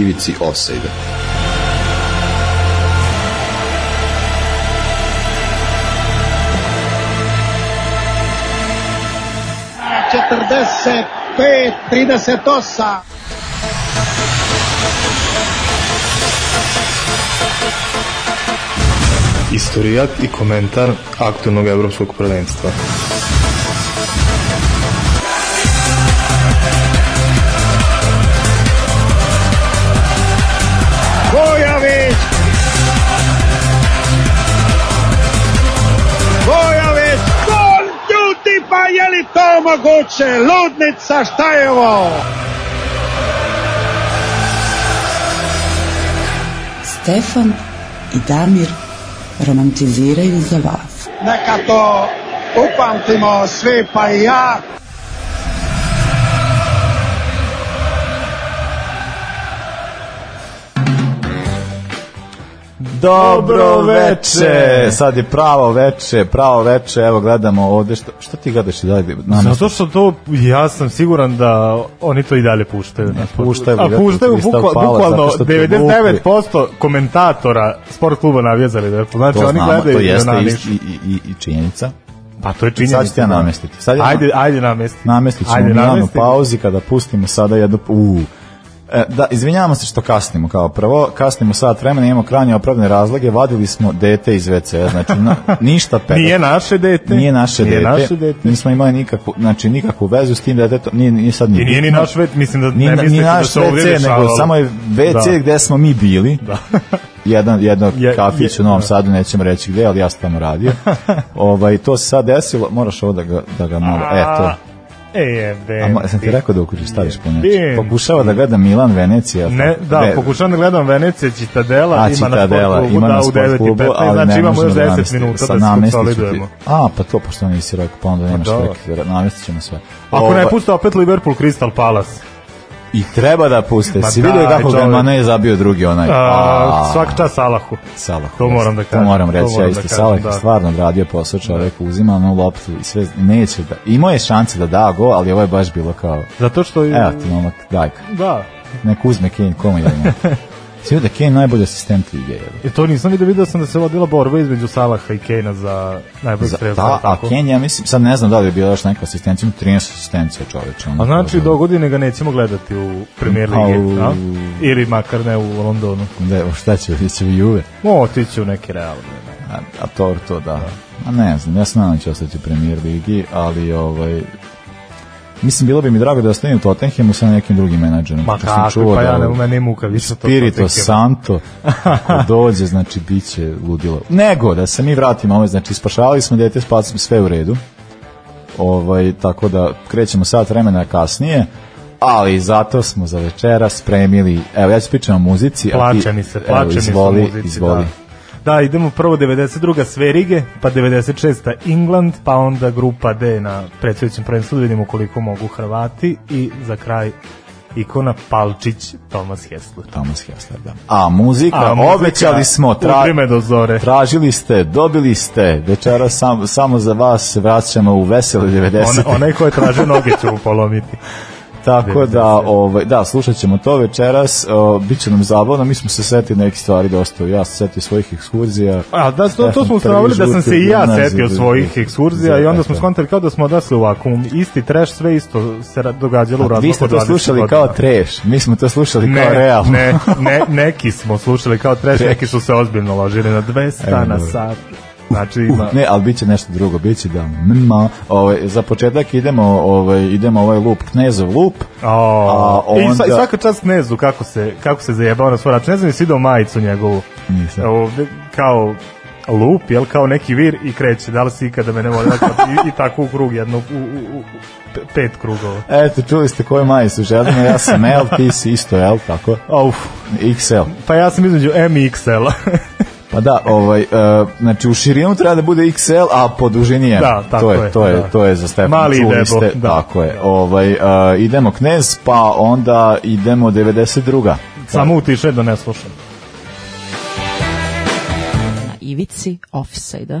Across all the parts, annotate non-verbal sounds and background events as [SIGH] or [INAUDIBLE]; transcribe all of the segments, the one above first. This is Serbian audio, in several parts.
ivici osejda. Četrdeset pet, trideset osam. Istorijat i komentar aktualnog evropskog prvenstva. moguće, ludnica, šta je ovo? Stefan i Damir romantiziraju za vas. Neka to upamtimo svi pa i ja. Dobro veče. Sad je pravo veče, pravo veče. Evo gledamo ovde što što ti gledaš i dalje? Namestno. Zato što to ja sam siguran da oni to i dalje puštaju. Ne, puštaju, a puštaju bukvalno 99% komentatora sport kluba navija za Liverpool. Da, pa znači oni gledaju to jeste i, i, i činjenica. Pa to je činjenica. Sad ću ja da. namestiti. Sad ja, ajde, ajde namestiti. Namestit ćemo ajde, namestiti. pauzi kada pustimo sada jednu... Uuu, E, da, izvinjavamo se što kasnimo kao prvo, kasnimo sat vremena, imamo krajnje opravne razloge, vadili smo dete iz wc znači na, ništa pedofil. Nije naše dete. Nije naše nije dete. Naše dete. Nismo imali nikakvu, znači nikakvu vezu s tim detetom, nije, nije sad ni. I nije ni naš WC, mislim da nije, ne mislite da se ovdje WC, nego samo je WC da. gde smo mi bili. Da. [LAUGHS] jedan jedno je, kafić je, u Novom da. Sadu nećem reći gde, ali ja sam tamo radio. [LAUGHS] ovaj to se sad desilo, moraš ovo da ga da ga malo, eto. E, jebe. A sam ti rekao da ukuđeš staviš po neče. Pokušava da gledam Milan, Venecija. Ne, da, ve... pokušavam da gledam Venecija, Citadela, ima Citadela, na sport klubu, ima da, na sport u 9 klubu, i 15, znači imamo još 10 da minuta da se konsolidujemo. A, pa to, pošto nisi rekao, pa onda pa nemaš da. prekida, namestit ćemo sve. Ako Ova... ne ovaj- puste opet Liverpool, Crystal Palace. I treba da puste. Ma si da, vidio kako ga Mane je zabio drugi onaj. A, svaka čast Salahu. Salah. To moram da kažem. To moram reći, to ja isto. Da Salah da. je stvarno radio posao čovjek, da. uzima onu loptu i sve, neće da. Imao je šanse da da go, ali ovo je baš bilo kao... Zato što... Je... Evo ti momak, daj. Da. Nek uzme Kane, komu je da [LAUGHS] Cijel da Kane najbolji asistent lige. Je. I e, to nisam vidio, vidio sam da se vodila borba između Salaha i kane za najbolji strelac. Da, a Kane, ja mislim, sad ne znam da li je bio još neka asistencija, 13 asistencija čoveče. A znači, do godine ga nećemo gledati u premier lige, da? Ili makar ne u Londonu. Da, šta će, će u Juve? O, otići u neke realne. Ne. A, a to, to da. da. A ne znam, ja sam nadam da će ostati u premier ligi, ali ovaj, Mislim, bilo bi mi drago da ostavim Tottenham sa nekim drugim menadžerom. Ma kako, čuo pa da, ja ne, mene muka više to Spirito Santo, ako [LAUGHS] dođe, znači, bit će ludilo. Nego, da se mi vratimo, ovaj, znači, spašavali smo dete, spasili sve u redu. Ovaj, tako da krećemo sat vremena kasnije ali zato smo za večera spremili, evo ja ću pričati o muzici. Plaćeni se, plačani se izvoli, muzici, izvoli. Da. Da, idemo prvo 92. Sverige, pa 96. England, pa onda grupa D na predstavljućem prvenstvu, da vidimo koliko mogu Hrvati i za kraj ikona Palčić, Thomas Hessler. Thomas Hessler, da. A muzika, A, muzika obećali smo, tra... do zore. tražili ste, dobili ste, večera sam, samo za vas vraćamo u vesele 90. On, onaj ko je tražio [LAUGHS] noge ću polomiti. Tako da, ovaj, da, slušat ćemo to večeras, o, bit će nam zabavno, mi smo se setili neke stvari dosta, ja se setio svojih ekskurzija. A da, to, to smo ustanovili da sam se i ja setio svojih ekskurzija i onda smo skontali kao da smo odrasli ovako, isti trash, sve isto se događalo u razlogu. Vi ste to slušali godina. kao trash, mi smo to slušali ne, kao realno. ne, ne, neki smo slušali kao trash, [LAUGHS] neki su se ozbiljno ložili na 200 na sat. Znači ima... Uh, ne, ali biće nešto drugo, biće da mma, ovaj za početak idemo ovaj idemo ovaj lup Knezov lup. Oh. A onda... I, svaka čast Knezu kako se kako se zajebao na svoj račun. Ne znam jesi video majicu njegovu. Nisam. Ovde kao lup, jel, kao neki vir i kreće. Da li si ikada mene volila znači, i, i tako u krug, jedno, u, u, u pet krugova. Eto, čuli ste koje maje su želimo, ja sam L, ti si isto L, tako? Auf. XL. Pa ja sam između M i XL. [LAUGHS] Pa da, ovaj, uh, znači u širinu treba da bude XL, a po dužini je. Da, tako to je. to, je da. to je za Stefan. Mali Čuli debo, ste, da. Tako je. Ovaj, uh, idemo Knez, pa onda idemo 92. Samo utiše da ne slušam. Na ivici offside-a.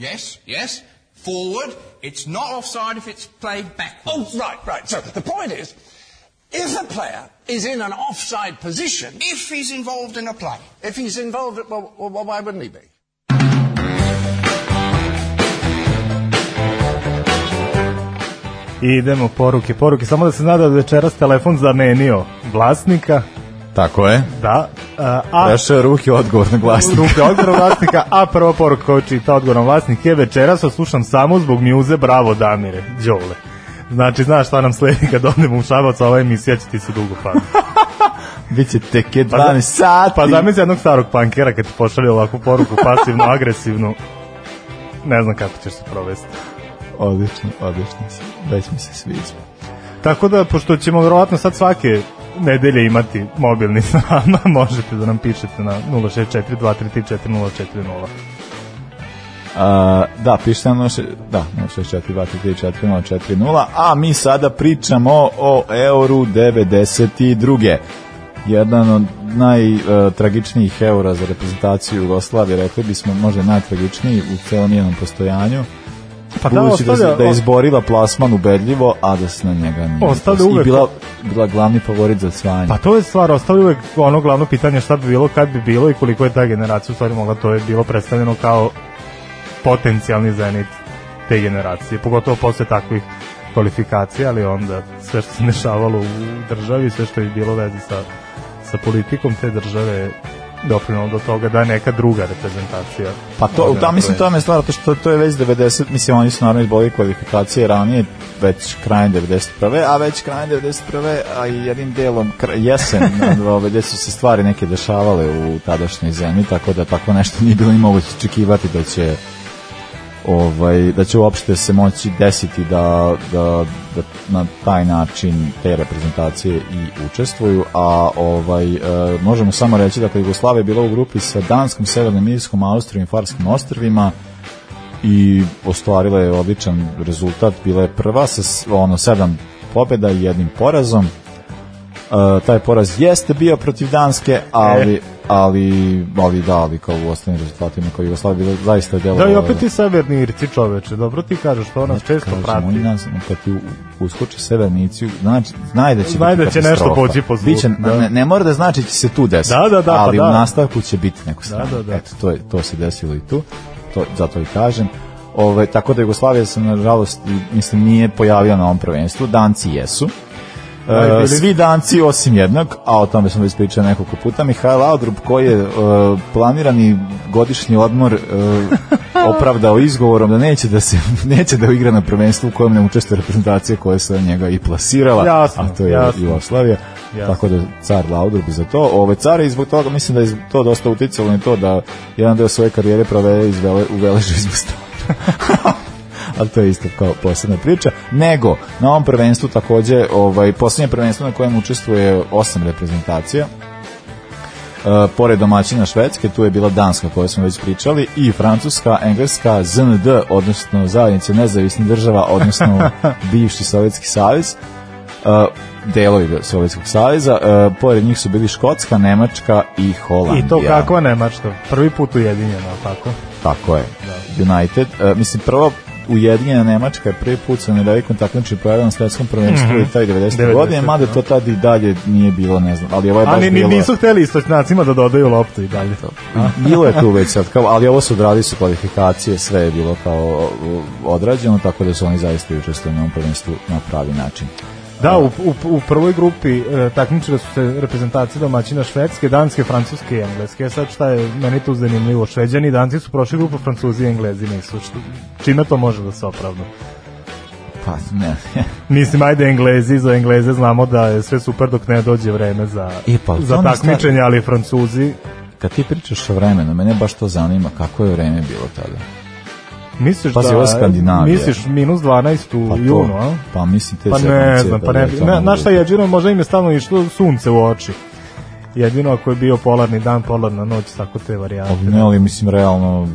Yes, yes. Forward. It's not offside if it's played backwards. Oh, right, right. So the point is, if a player is in an offside position... If he's involved in a play. If he's involved... well, well why wouldn't he be? idemo poruke, poruke. Samo da se nada da večeras telefon zamenio vlasnika. Tako je. Da. Eh, a, Prešao je ruke odgovornog vlasnika. Ruke odgovornog vlasnika, a prva poruka koju čita odgovornom vlasnik je večeras slušam samo zbog mjuze, bravo Damire, Đole. Znači, znaš šta nam sledi kad odemo u Šabac, ova emisija će ti se dugo pati. [LAUGHS] Biće tek je 12 pa, sati. Pa zamisli jednog starog pankera kad ti pošalje ovakvu poruku pasivno, [LAUGHS] agresivnu. Ne znam kako ćeš se provesti. Odlično, odlično. Već mi se sviđa. Tako da, pošto ćemo verovatno sad svake nedelje imati mobilni s [LAUGHS] nama, možete da nam pišete na 064-233-4040. Uh, da, pišite nam 06, da, 064-233-4040, a mi sada pričamo o euru 92 jedan od najtragičnijih e, uh, eura za reprezentaciju Jugoslavije, rekli bismo možda najtragičniji u celom njenom postojanju. Pa da, da, ostavlja, da, izboriva plasman ubedljivo, a da se na njega nije. Ostavlja uvek, I bila, bila glavni favorit za osvajanje. Pa to je stvar, ostavlja uvek ono glavno pitanje šta bi bilo, kad bi bilo i koliko je ta generacija u stvari mogla, to je bilo predstavljeno kao potencijalni zenit te generacije, pogotovo posle takvih kvalifikacija, ali onda sve što se dešavalo u državi, sve što je bilo veze sa, sa politikom te države doprinalo do toga da je neka druga reprezentacija. Pa to, da, da, mislim, to je stvar, to što to je već 90, mislim, oni su naravno izboli kvalifikacije ranije, već krajem 91. A već krajem 91. a i jednim delom jesen, [LAUGHS] gde su se stvari neke dešavale u tadašnjoj zemlji, tako da tako nešto nije bilo ni moguće očekivati da će ovaj, da će uopšte se moći desiti da, da, da na taj način te reprezentacije i učestvuju, a ovaj, e, možemo samo reći da dakle, Jugoslavia je bila u grupi sa Danskom, Severnom, Irskom, Austrijom i Farskim ostrvima i ostvarila je odličan rezultat, bila je prva sa ono, sedam pobjeda i jednim porazom. E, taj poraz jeste bio protiv Danske, e, ali... E ali, ali da, ali kao u ostalim rezultatima kao Jugoslavia bilo zaista delo. Da, i opet ti severni Irci čoveče, dobro ti kažeš, to nas često kažem, prati. Oni nas, kad ti uskoči severnici, znači, znaj da će znaj da će nešto poći po zvuku. Biće, da. ne, ne, mora da znači da će se tu desiti, da, da, da, pa ali pa, da. u nastavku će biti neko strano. Da, da, da. Eto, to, je, to se desilo i tu, to, zato i kažem. Ove, tako da Jugoslavija se nažalost mislim nije pojavila na ovom prvenstvu, Danci jesu bili e, svi danci osim jednog, a o tome smo već pričali nekoliko puta, Mihajl Audrup koji je uh, planirani godišnji odmor uh, [LAUGHS] opravdao izgovorom da neće da se [LAUGHS] neće da igra na prvenstvu u kojem ne učestvuje reprezentacija koja se njega i plasirala, jasno, a to je jasno. Jugoslavija. Jasno. Tako da car Laudrup za to. Ove care i zbog toga mislim da je to dosta uticalo na to da jedan deo svoje karijere provede iz vele, u Veležu iz [LAUGHS] ali to je isto kao posebna priča, nego na ovom prvenstvu takođe, ovaj, poslednje prvenstvo na kojem učestvuje osam reprezentacija, Uh, pored domaćina Švedske, tu je bila Danska koju smo već pričali i Francuska, Engleska, ZND, odnosno Zajednice nezavisnih država, odnosno [LAUGHS] bivši Sovjetski savez, uh, delovi Sovjetskog saveza, uh, pored njih su bili Škotska, Nemačka i Holandija. I to kakva Nemačka? Prvi put ujedinjena, tako? Tako je. Da. United, mislim prvo Ujedinjena Nemačka je prvi put sa Nedajkom takmiči pravila na svetskom prvenstvu mm -hmm. i taj 90. 90 godine, da. mada to tad i dalje nije bilo, ne znam, ali ovo je baš ali, bilo... Ali nisu hteli istočnacima da dodaju loptu i dalje to. bilo je tu već sad, kao, ali ovo su odradili su kvalifikacije, sve je bilo kao odrađeno, tako da su oni zaista učestvovali na ovom prvenstvu na pravi način. Da, u, u, u prvoj grupi e, takmičile su se reprezentacije domaćina Švedske, Danske, Francuske i Engleske. E, sad šta je meni tu zanimljivo? Šveđani i Danci su prošli grupu, Francuzi i Englezi nisu. Čime to može da se opravda? Pa, ne. [LAUGHS] Mislim, ajde Englezi, za Engleze znamo da je sve super dok ne dođe vreme za, e, pa, za takmičenje, ali Francuzi... Kad ti pričaš o vremenu, mene baš to zanima kako je vreme bilo tada. Misliš Pazi, da... Pazi, ovo Skandinavija. Misliš minus 12 u pa to, junu, a? Pa mislim te Pa ne znam, pa ne... Da Znaš šta je, Đino, možda im je stalno išlo sunce u oči jedino ako je bio polarni dan, polarna noć, tako te varijante. Ne, ali mislim, realno,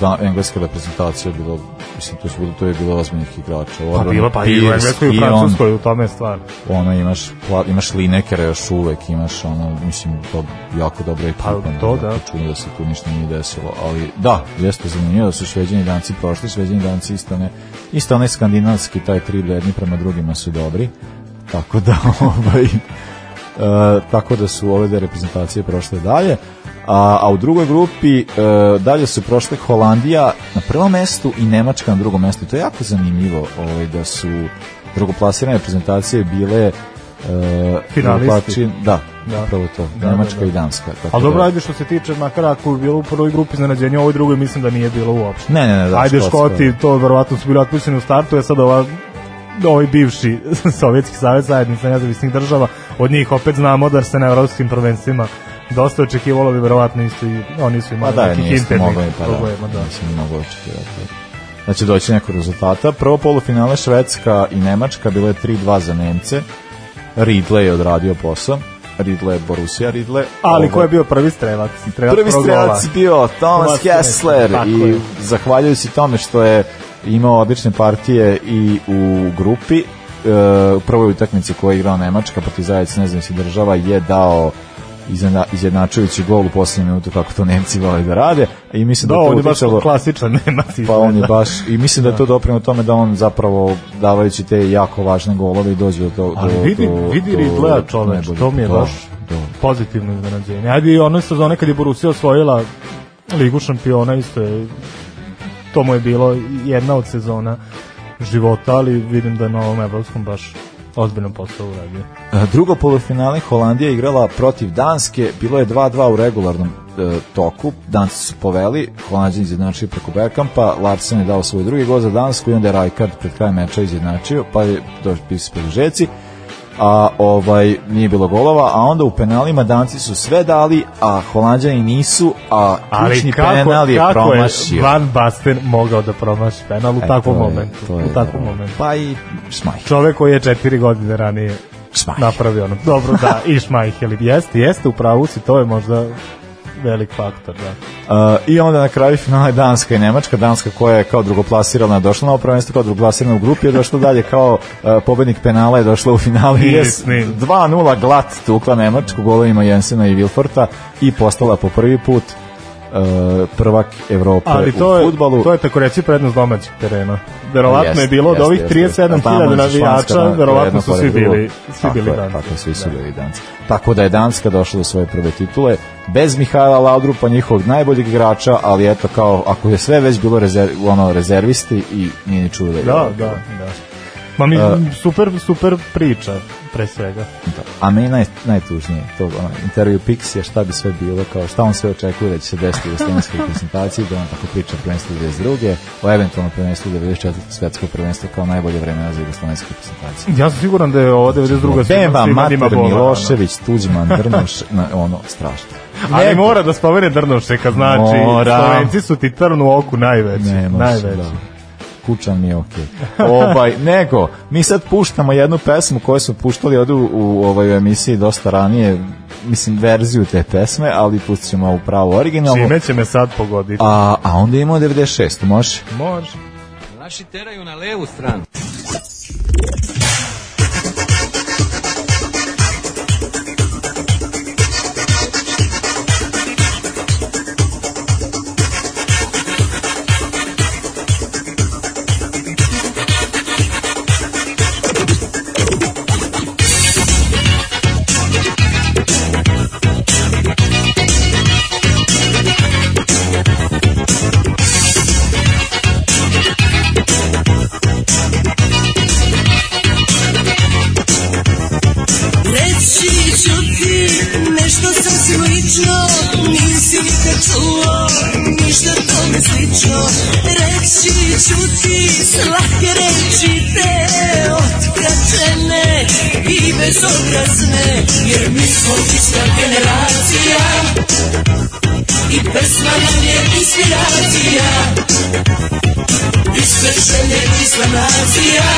da, engleska reprezentacija je bilo, mislim, to, su, to je bilo ozbiljnih igrača. pa bilo, pa i u Engleskoj i u Francuskoj, u tome je stvar. Ono, imaš, imaš Linekera još uvek, imaš, ono, mislim, to jako dobro je pa, to, da. Čuno da se tu ništa nije desilo, ali da, jeste zanimljivo da su šveđani danci prošli, šveđani danci isto ne, isto ne skandinavski, taj tri jedni prema drugima su dobri, tako da, [LAUGHS] ovaj, E, tako da su ove dve reprezentacije prošle dalje. A, a u drugoj grupi e, dalje su prošle Holandija na prvom mestu i Nemačka na drugom mestu. To je jako zanimljivo ovaj, da su drugoplasirane reprezentacije bile Uh, finalisti. da, da, upravo to. Da, Nemačka da, da. i Danska. Tako Ali dobro, da- ajde što se tiče, makar ako je bilo u prvoj grupi iznenađenja, u ovoj drugoj mislim da nije bilo uopšte. Ne, ne, ne. Da, ajde, Škoti, to verovatno su bili otpisani u startu, je sad ova ovaj bivši [LAUGHS] Sovjetski savez zajednica nezavisnih država, od njih opet znamo da se na evropskim prvenstvima dosta očekivalo bi verovatno isto i oni su imali pa da, nekih internih pa da, problema. Da, da. nisam mogu očekivati. Znači doći nekog rezultata. Prvo polufinale Švedska i Nemačka bilo je 3-2 za Nemce. Ridley je odradio posao. Ridle Borussia Ridle. Ali ovo... ko je bio prvi strelac? strelac prvi strelac gola. bio Thomas Kessler. i zahvaljujući tome što je imao obične partije i u grupi. E, u prvoj utakmici koju je igrao Nemačka protiv znam nezavisnih država je dao izjednačujući gol u posljednjem minutu kako to Nemci vole da rade i mislim da, da to je baš klasičan Nemac pa on je baš i mislim da je to da. doprino tome da on zapravo davajući te jako važne golove i dođe do to ali vidi vidi Ridlea čoveč to mi je to, baš do. pozitivno iznenađenje ajde i ona sezone kad je Borussia osvojila ligu šampiona isto je to mu je bilo jedna od sezona života, ali vidim da je na ovom evropskom baš ozbiljno posao uradio. E, drugo polufinale Holandija igrala protiv Danske, bilo je 2-2 u regularnom e, toku, Danci su poveli, Holandjani izjednačili preko Bergkampa, Larsen je dao svoj drugi gol za Dansku i onda je Rijkaard pred kraj meča izjednačio, pa je došli pis produžeci. žeci a ovaj nije bilo golova, a onda u penalima Danci su sve dali, a Holanđani nisu, a ključni kako, penal je kako promašio. Je Van Basten mogao da promaši penal u e, takvom je, momentu, je, u da. takvom da. momentu. Pa i Šmajh. Čovek koji je četiri godine ranije Šmajh. napravio ono. Dobro, da, i Šmajh, jeste, jeste, u pravu si, to je možda velik faktor, da. Uh, I onda na kraju finala je Danska i Nemačka, Danska koja je kao drugoplasirana došla na ovo prvenstvo, kao drugoplasirana u grupi je došla dalje kao uh, pobednik penala je došla u finali. Yes, 2-0 glat tukla Nemačku golovima Jensena i Wilforta i postala po prvi put uh, prvak Evrope Ali to u futbalu. Je, to je tako reci prednost domaćeg terena. Verovatno jest, je bilo od ovih 37.000 navijača, da, verovatno su svi bili, svi tako bili je, danci. Tako, svi su da. bili danci. Tako da je Danska došla do svoje prve titule, bez Mihajla Laudrupa, njihovog najboljeg igrača, ali eto kao, ako je sve već bilo rezerv, ono, rezervisti i nije ni čudo da je. Da, da, da. Ma mi, uh, super, super priča, pre svega. Da. A meni naj, najtužnije, to ono, intervju Pixija, šta bi sve bilo, kao šta on sve očekuje da će se desiti u slovenskoj [LAUGHS] prezentaciji, da on tako priča prvenstvo 22. o eventualno prvenstvo 94. svetsko prvenstvo kao najbolje vremena za jugoslovensku prezentacije. Ja sam siguran da je ova 92. Beba, Mater, Milošević, Tuđman, [LAUGHS] Drnoš, na, ono, strašno. Ali Neko. mora da spomene Drnošeka, znači, mora. Slovenci su ti trn u oku najveći, Nemoš, najveći. Da kućan mi je okej. Okay. Obaj, nego, mi sad puštamo jednu pesmu koju smo puštali ovde u, u, ovoj emisiji dosta ranije, mislim, verziju te pesme, ali pustit ćemo ovu pravu originalu. Čime će me sad pogoditi? A, a onda imamo 96, može? Može. Naši teraju na levu stranu. bezobrazne Jer mi smo ista generacija I pesma nam je inspiracija Iste želje, ista nacija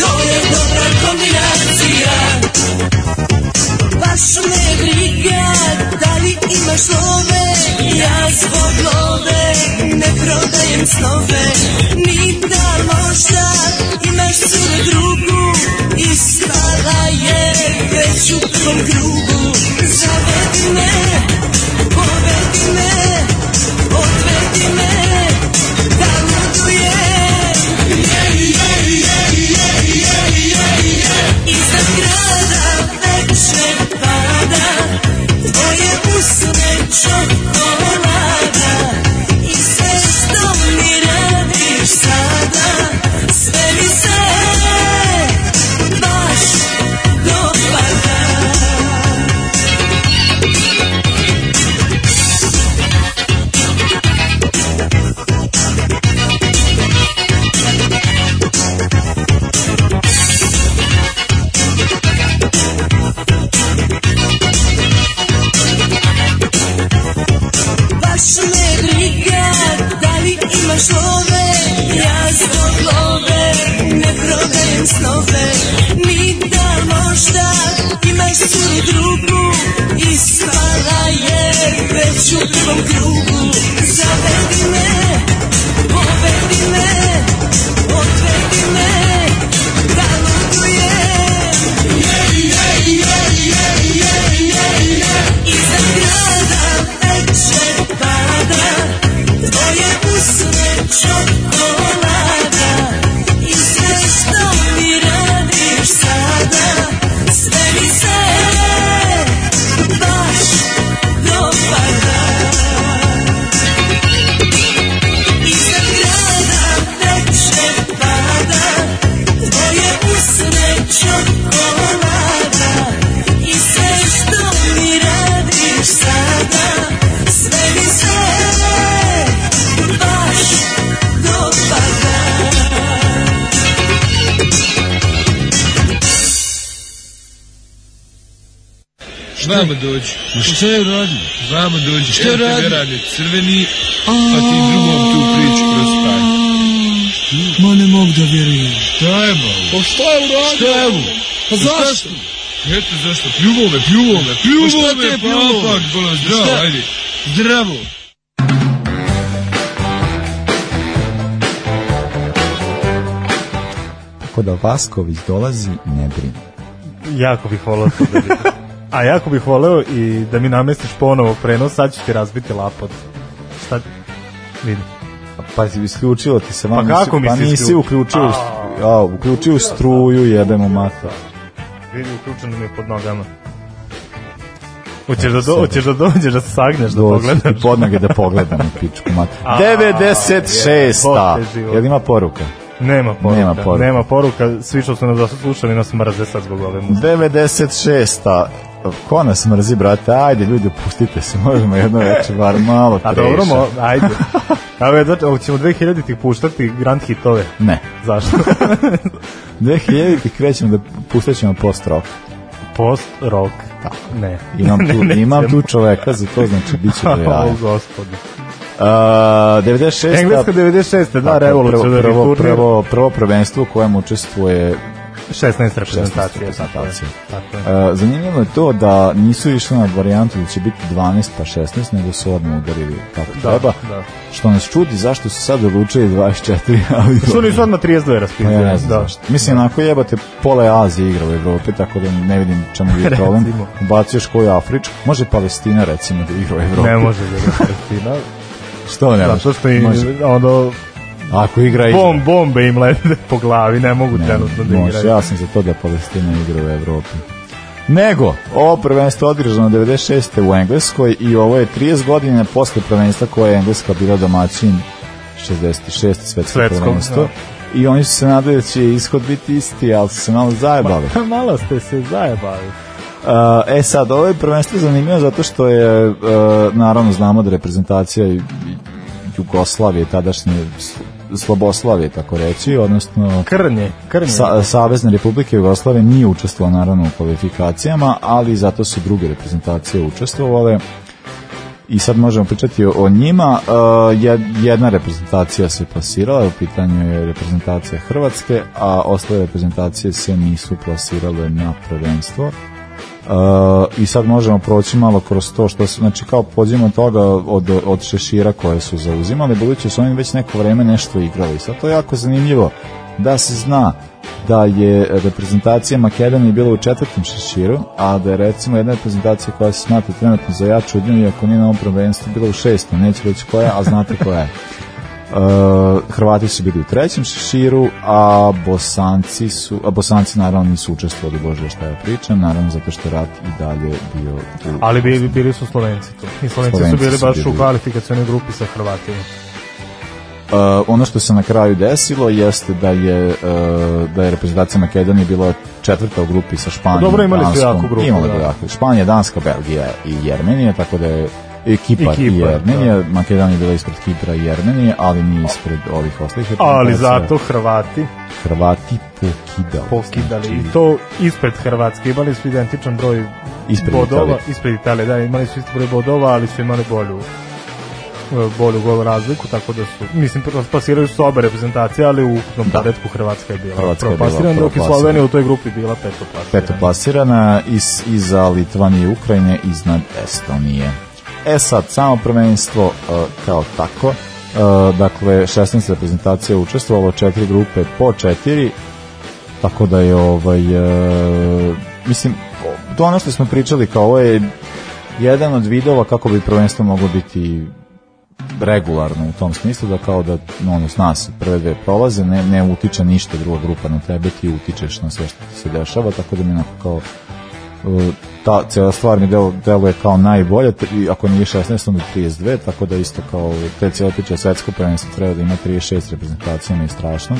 To je dobra kombinacija Baš me briga da li imaš nove Ja zbog love ne prodajem snove Ni da možda ću tom krugu zavadi me ću u drugom krugu me, povedi me, odvedi me Da lutujem yeah, yeah, yeah, yeah, yeah, yeah, yeah. Iza grada teče pada Tvoje usne Vamo dođi. Ma šta je uradio? Vamo dođi. Šta je uradio? radi crveni, a ti drugom tu priču prospanje. Ma ne mogu da vjerujem. Šta je malo? Pa šta je uradio? Šta je mu? Pa, pa zašto? Eto zašto, pljuvo me, pljuvo me, pa pljuvo me, papak, bolo, pa zdravo, ajde. Zdravo. Tako da Vasković dolazi, ne brini. Jako bih volao to da [LAUGHS] A jako bih voleo i da mi namestiš ponovo prenos, sad ću ti razbiti lapot. Šta? Vidim. Pa si isključilo ti se. Vam, pa kako mi si Pa nisi uključio, a, uključio struju, jebemo mata. Vidi, uključeno mi je pod nogama. Hoćeš da, do, hoćeš da dođeš da se sagneš da Doći pogledaš? Doći podnage da pogledam, pičku mat. 96. Jel ima poruka? Nema poruka. Nema poruka. Nema poruka. Svi što su nas slušali nas mrze sad zbog ove muzike. 96 ko nas mrzi, brate, ajde ljudi, pustite se, možemo jedno veče, bar malo previše. A dobro, mo, ajde. Kao je, znači, ćemo 2000 ti puštati grand hitove. Ne. Zašto? 2000 [LAUGHS] ti krećemo da puštaćemo post rock. Post rock. Tako. Ne. Imam [LAUGHS] tu, ne, ne imam tu čoveka za to, znači, bit će [LAUGHS] do jaja. O, gospode. Uh, 96. Engleska 96. Da, revolucionarni turnir. Prvo, prvo, prvo prvenstvo u kojem učestvuje 16 reprezentacija. 16 reprezentacija. Tako je. Tako je. Uh, zanimljivo je to da nisu išli na varijantu da će biti 12 pa 16, nego su odmah udarili kako da, treba. Da. Što nas čudi zašto su sad odlučili 24. [LAUGHS] Ali što nisu odmah 32 raspisali. Ja, da. Zašto. Mislim, da. ako jebate, pola Azije igra u Evropi, tako da ne vidim čemu je [LAUGHS] problem. Baciš koju Afričku, može Palestina recimo da igra u Evropi. Ne može da igra Palestina. [LAUGHS] što ne? Zato što i ono Ako igra igra. Bom, bombe im lede [LAUGHS] po glavi, ne mogu trenutno da igraju. Može, ja sam za to da Palestina igra u Evropi. Nego, ovo prvenstvo održano 96. u Engleskoj i ovo je 30 godina posle prvenstva koje je Engleska bila domaćin 66. svetsko, svetsko prvenstvo. Ja da. i oni su se nadali da će ishod biti isti, ali su se malo zajebali. Ma, [LAUGHS] malo ste se zajebali. Uh, e sad, ovo je prvenstvo zanimljivo zato što je, uh, naravno znamo da reprezentacija Jugoslavije tadašnje Sloboslavije, tako reći, odnosno Krnje, Krnje. Sa, Savezne republike Jugoslavije nije učestvovala naravno u kvalifikacijama, ali zato su druge reprezentacije učestvovale i sad možemo pričati o, njima. E, jedna reprezentacija se plasirala, u pitanju je reprezentacija Hrvatske, a ostale reprezentacije se nisu plasirale na prvenstvo. Uh, i sad možemo proći malo kroz to što se, znači kao pođemo toga od, od šešira koje su zauzimali budući da su oni već neko vreme nešto igrali sad to je jako zanimljivo da se zna da je reprezentacija Makedonije bila u četvrtom šeširu, a da je recimo jedna reprezentacija koja se smatra trenutno za jaču od nju, iako nije na ovom prvenstvu, bila u šestom, neću reći koja, a znate koja je. Eh, Hrvati su bili u trećem širu, a Bosanci su, a Bosanci naravno nisu učestvovali, bože šta ja pričam, naravno zato što rat i dalje bio u... Ali bili, bili su Slovenci tu. I Slovenci, Slovenci su bili baš su bili... u kvalifikacijalnoj grupi sa Hrvatima. Uh, ono što se na kraju desilo jeste da je uh, da je reprezentacija Makedonije bila četvrta u grupi sa pa Španijom. Dobro imali su jako grupu. Imali da. Španija, Danska, Belgija i Jermenija, tako da je i Kipar, i Kipar i Jermenija. Da. Makedonija bila ispred Kipra i Jermenije, ali nije ispred ovih ostalih. Ali zato Hrvati... Hrvati pokidali. Pokidali. Znači, I to ispred Hrvatske. Imali su identičan broj ispred bodova. Italije. Ispred Italije, da. Imali su isti broj bodova, ali su imali bolju e, bolju gol razliku, tako da su, mislim, pa, pasiraju su oba reprezentacije, ali u ukupnom da. poredku Hrvatska je bila Hrvatska je bila dok je Slovenija u toj grupi bila petoplasirana. Petoplasirana iz, iza Litvanije i Ukrajine, iznad Estonije. E sad, samo prvenstvo e, kao tako, e, dakle 16 reprezentacija učestvovalo, četiri grupe po četiri, tako da je ovaj, e, mislim, to ono što smo pričali kao ovo je jedan od vidova kako bi prvenstvo moglo biti regularno u tom smislu da kao da ono, s nas prve dve prolaze ne, ne utiče ništa druga grupa na tebe ti utičeš na sve što ti se dešava tako da mi onako kao ta cijela stvar mi del, deluje kao najbolje, ako nije 16, onda 32, tako da isto kao ovaj, te cijela priča svetsko prvenstvo treba da ima 36 reprezentacija, ne strašno,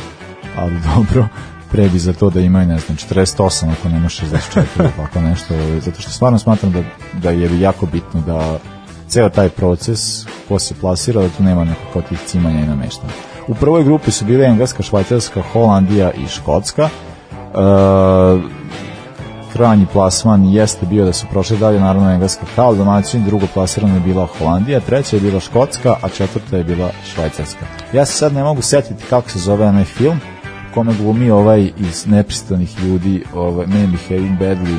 ali [LAUGHS] dobro, pre bi za to da ima ne znam, 48 ako nema 64 ili [LAUGHS] tako nešto, ovaj, zato što stvarno smatram da, da je jako bitno da ceo taj proces ko se plasira, da tu nema nekog kao tih cimanja i nameštanja. U prvoj grupi su bile Engleska, Švajcarska, Holandija i Škotska. Uh, ranji plasman jeste bio da su prošle dalje naravno Engleska kao domaćin, drugo plasirano je bila Holandija, treća je bila Škotska, a četvrta je bila Švajcarska. Ja se sad ne mogu setiti kako se zove onaj film, kome glumi ovaj iz nepristanih ljudi, ovaj, Mamie Hayden Bedley,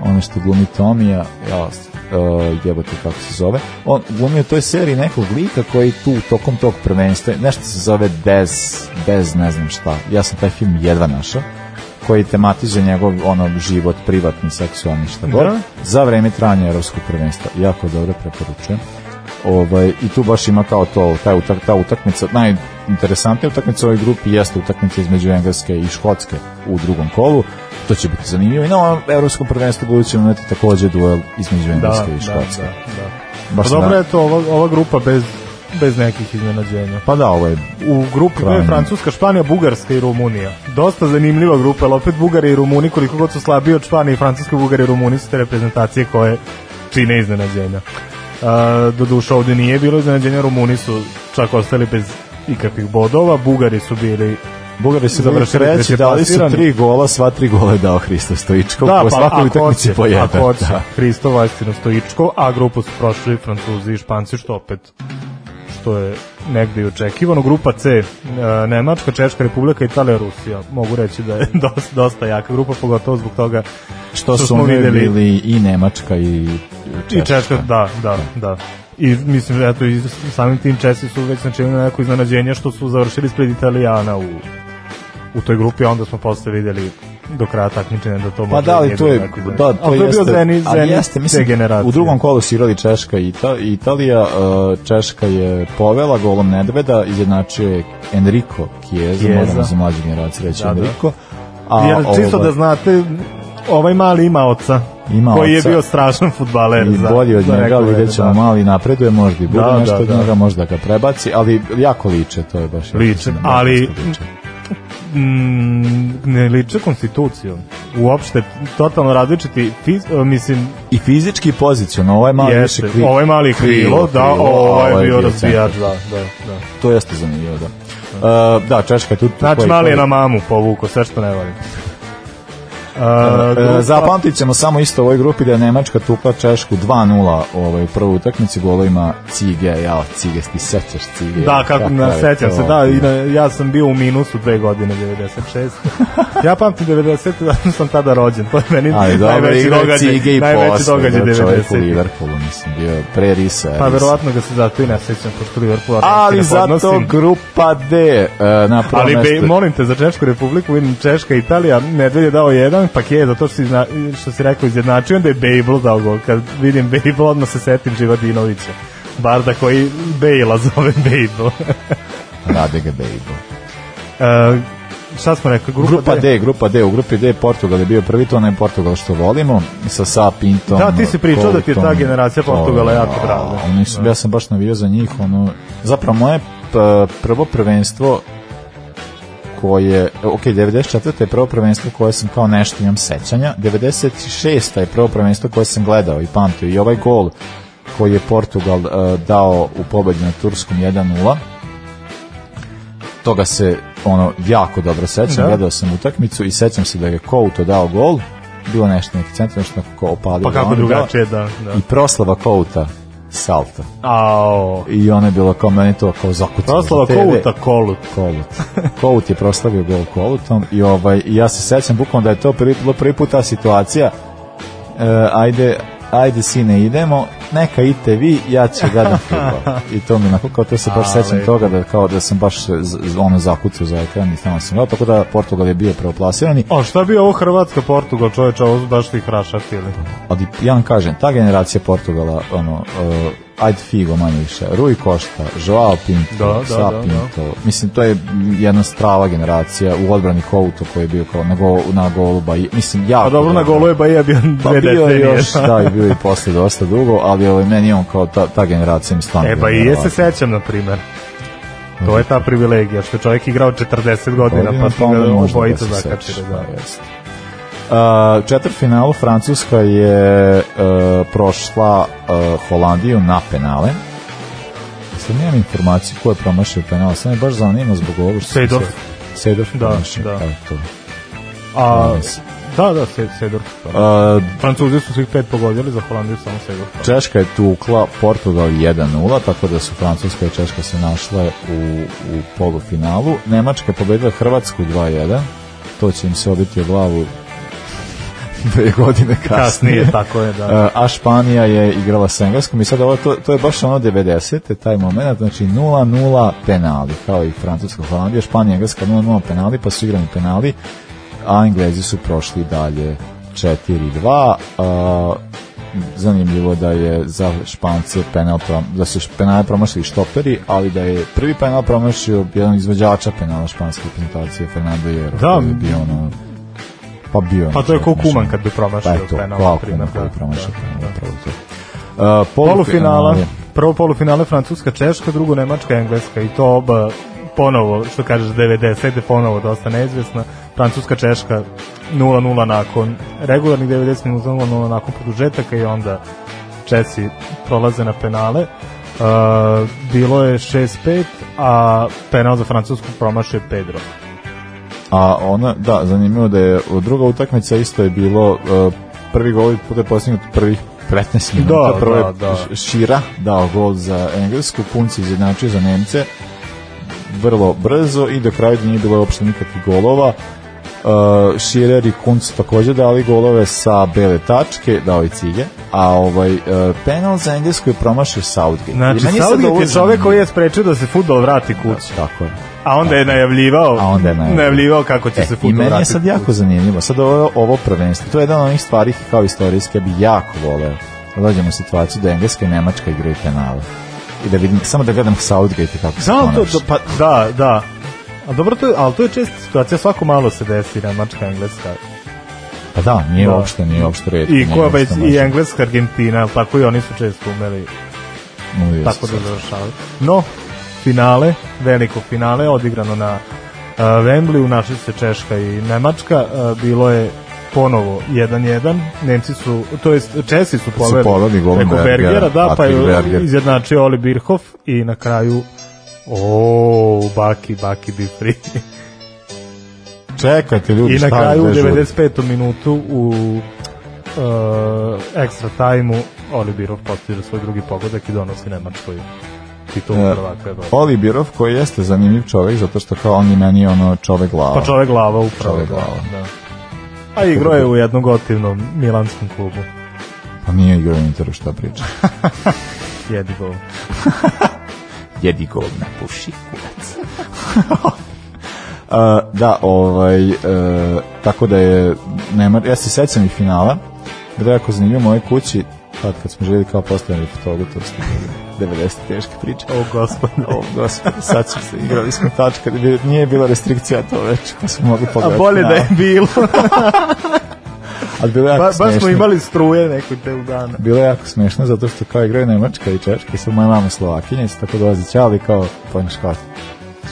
ono što glumi Tomija, ja, uh, eh, jebate kako se zove, on glumi u toj seriji nekog lika koji tu tokom tog prvenstva, nešto se zove Bez, Bez ne znam šta, ja sam taj film jedva našao, koji tematize njegov ono život privatni, seksualni šta god. Da. Za vreme trajanja evropskog prvenstva. Jako dobro preporučujem. Ovaj i tu baš ima kao to ta utak ta utakmica najinteresantnija utakmica u ovoj grupi jeste utakmica između Engleske i Škotske u drugom kolu. To će biti zanimljivo i na ovom evropskom prvenstvu budućem imati takođe duel između da, Engleske da, i Škotske. Da, da, da. Baš pa dobro je to ova, ova grupa bez bez nekih iznenađenja. Pa da, ovo je u grupi koja je Francuska, Španija, Bugarska i Rumunija. Dosta zanimljiva grupa, ali opet Bugari i Rumuni koliko god su slabiji od Španije i Francuske, Bugari i Rumuni su te reprezentacije koje čine iznenađenja. Uh, doduše ovde nije bilo iznenađenja, Rumuni su čak ostali bez ikakvih bodova, Bugari su bili Bugari su dobro treći, dali su tri gola, sva tri gola je dao Hristo Stojičkov, da, po pa, svakoj utakmici po jedan. Ako da. hoće, da. Hristo Vajstino Stojičkov, a grupu su prošli Francuzi i Španci, što opet što je negde i očekivano. Grupa C, e, Nemačka, Češka republika, Italija, Rusija. Mogu reći da je [LAUGHS] dosta, dosta jaka grupa, pogotovo zbog toga što, što smo videli. bili i Nemačka i Češka. I Češka, da, da, da. I mislim, eto, i samim tim Česi su već načinili neko iznenađenje što su završili spred Italijana u, u toj grupi, onda smo posle videli do kraja takmičenja da to pa da li to je da, da to, je da, bio zeni, zeni jeste, mislim, generacije. U drugom kolu sirali Češka i Ita, Italija, e, Češka je povela golom Nedveda, izjednačio je Enrico Chiesa, moramo za mlađu generaciju reći da, da, Enrico. A, Jer čisto ovaj, da znate, ovaj mali ima oca. Ima koji oca. je bio strašan futbaler. I bolji od njega, ali već da, da. mali napreduje, možda i bude da, nešto da, od njega, možda ga prebaci, ali jako liče, to je baš... Liče, ali... Liče mm, ne liče konstituciju. Uopšte, totalno različiti, fiz, mislim... I fizički pozicijno, ovaj mali jeste, više krilo. Ovaj mali krilo, krilo da, krilo, ovaj, ovaj bio razvijač, da, da, da. To jeste zanimljivo, da. Uh, da, Češka je tu... Znači, mali je na mamu povuko, sve što ne volim grupa... E, zapamtit ćemo samo isto u ovoj grupi da je Nemačka tukla Češku 2-0 ovaj, u prvoj utakmici golovima Cige, ja, Cige, ti sećaš Cige. Da, kako ne sećam se, da, i na, ja sam bio u minusu dve godine, 96. ja pamtim 90, da sam tada rođen, to je meni Ali, najveći događaj, Cige i najveći posle, događaj 90. Čovjek u Liverpoolu, mislim, bio pre Risa. Pa verovatno ga se zato i ne sećam, pošto Liverpool Ali da zato grupa D uh, na prvo Ali, mesto. Ali molim te, za Češku republiku, vidim Češka, i Italija, Medved je dao jedan, jedan paket, zato što si, zna, što si rekao izjednačio, da je Bejbl dao gol. Kad vidim Bejbl, odmah se setim Živadinovića. Barda koji Bejla [LAUGHS] zove Bejbl. [LAUGHS] Rade ga Bejbl. Uh, šta smo rekli, grupa, grupa D. D. Grupa D, u grupi D Portugal je bio prvi, to onaj Portugal što volimo, sa Sa, Pintom, Da, ti si pričao Kolitom, da ti je ta generacija Portugala jako pravda. Ja sam baš navio za njih, ono, zapravo moje prvo prvenstvo koje, ok, 94. je prvo prvenstvo koje sam kao nešto imam sećanja, 96. je prvo prvenstvo koje sam gledao i pamtio i ovaj gol koji je Portugal uh, dao u pobedu na Turskom 1-0, toga se ono jako dobro sećam, da. gledao sam utakmicu i sećam se da je Kouto dao gol, bilo nešto neki centar, nešto neko opalio. Pa kako drugačije, da, da. I proslava Kouta Salta. Ao. I ona je bila kao meni to kao zakucano. Proslava Koluta Kolut. Kolut. Kolut je proslavio gol Kolutom i ovaj, ja se sećam bukvalno da je to prvi, prvi put ta situacija. E, ajde, ajde sine idemo, neka idete vi, ja ću [LAUGHS] gledam futbol. I to mi onako, kao to se baš sećam toga da kao da sam baš ono zakucao za ekran i tamo sam gledao, tako da Portugal je bio preoplasirani. A šta bi ovo Hrvatska Portugal, čoveče, ovo daš ti hrašati ili? Ali ja vam kažem, ta generacija Portugala, ono, uh, ajde figo manje više. Rui Košta, Joao Pinto, da, Sa da, da, da, Mislim, to je jedna strava generacija u odbrani Kouto koji je bio kao na, gol, na golu Baija. Mislim, ja... A pa dobro, na golu je Baija bio pa dve bio je još, da, i bio i posle dosta dugo, ali ovaj, meni on kao ta, ta generacija mi stvarno... E, Baija se sećam, na primer. To je ta privilegija, što je čovjek igrao 40 godina, godina pa, pa, pa smo ga obojica da zakačili. Da, da, jeste. Uh, četvrtfinalu Francuska je uh, prošla uh, Holandiju na penale. Sad nemam informaciju ko je promašio penale, sad me baš zanima zbog ovoga što Sejdorf. Se, Sejdorf da, promašio, da. Eto. A, da, da, Sejdorf. Uh, da. Francuzi su svih pet pogodili, za Holandiju samo Sejdorf. Češka je tukla Portugal 1-0, tako da su Francuska i Češka se našle u, u polufinalu. Nemačka je pobedila Hrvatsku 2-1, to će im se obiti o glavu dve godine kasnije. kasnije tako je, da. [LAUGHS] A Španija je igrala sa Engleskom i sad ovo, to, to je baš ono 90. taj moment, znači 0-0 penali, kao i Francuska Holandija, Španija Engleska 0-0 penali, pa su igrani penali, a Englezi su prošli dalje 4-2, a, zanimljivo da je za Špance penal da su penale promašili štoperi, ali da je prvi penal promašio jedan izvođača penala španske reprezentacije Fernando Jero. Da, je bio ono Pa bio. Pa to je kao kuman kad bi promašio pa eto, penal, pa kao kad bi da, da, promašio da, penal, da. da. Uh, polufinala, prvo polufinale Francuska, Češka, drugo Nemačka, Engleska i to oba ponovo, što kažeš, 90, ponovo dosta neizvesna. Francuska, Češka 0-0 nakon regularnih 90 minuta, 0-0 nakon produžetaka i onda Česi prolaze na penale. Uh, bilo je 6-5, a penal za Francusku promašio Pedro. A ona, da, zanimljivo da je druga utakmica isto je bilo uh, prvi gol i puta postignut prvih 15 minuta, da, prva da, da. Šira dao gol za Englesku, Punci izjednačio za Nemce vrlo brzo i do kraja nije bilo uopšte nikakvih golova uh, Širer i Kunc takođe dali golove sa bele tačke, dao i cilje, a ovaj uh, penal za Englesku je promašio Southgate. Znači, Southgate je čovek koji je sprečio da se futbol vrati kući. Da, tako je. A onda je najavljivao, a onda je najavljivao. najavljivao kako će e, se fudbal. I meni je sad jako zanimljivo. Sad ovo, ovo prvenstvo, to je jedna od onih stvari kao istorijske bi jako voleo. Da Dođemo u situaciju da Engleska i Nemačka igraju penale. I da vidim, samo da gledam Southgate kako se da, pa, da, da. A dobro, to, al to je česta situacija, svako malo se desi Nemačka, Engleska. Pa da, nije da. uopšte, nije uopšte redko. I, koja već, i Engleska, Argentina, tako i oni su često umeli. No, tako da završavaju. No, finale, veliko finale odigrano na uh, eh, u našli se Češka i Nemačka, uh, bilo je ponovo 1-1. Nemci su, to jest Česi su poveli, poveli golom Bergera, da, pa je izjednačio Oli Birhoff i na kraju o, Baki, Baki bi free. [LAUGHS] Čekajte ljudi, I na kraju u 95. minutu u uh, ekstra tajmu Oli Birhoff postiže svoj drugi pogodak i donosi Nemačkoj titulu prvaka e, da. Oli Olibirov koji jeste zanimljiv čovjek zato što kao on je meni ono čovjek glava. Pa čovjek glava upravo. Čovjek da, glava. Da. A igro je u jednom gotivnom milanskom klubu. Pa nije igrao Interu šta priča. [LAUGHS] Jedi gol. [LAUGHS] Jedi gol na puši kurac. Uh, [LAUGHS] da, ovaj, uh, tako da je, nema, ja se sećam i finala, gde ako zanimljivo moje kući, tad kad smo živjeli kao postavljeni fotogu, to ste 90 teška priča. O, gospod. O, gospod. Sad su se igrali smo tačka. Nije bila restrikcija to već. Pa smo mogli pogledati. A bolje na. da je bilo. [LAUGHS] Ali bilo jako ba, baš smo imali struje neku te dana. Bilo je jako smešno zato što kao igraju Nemačka i Češka i sad moja mama Slovakinja i tako dolazi Ćali kao, pa imaš kao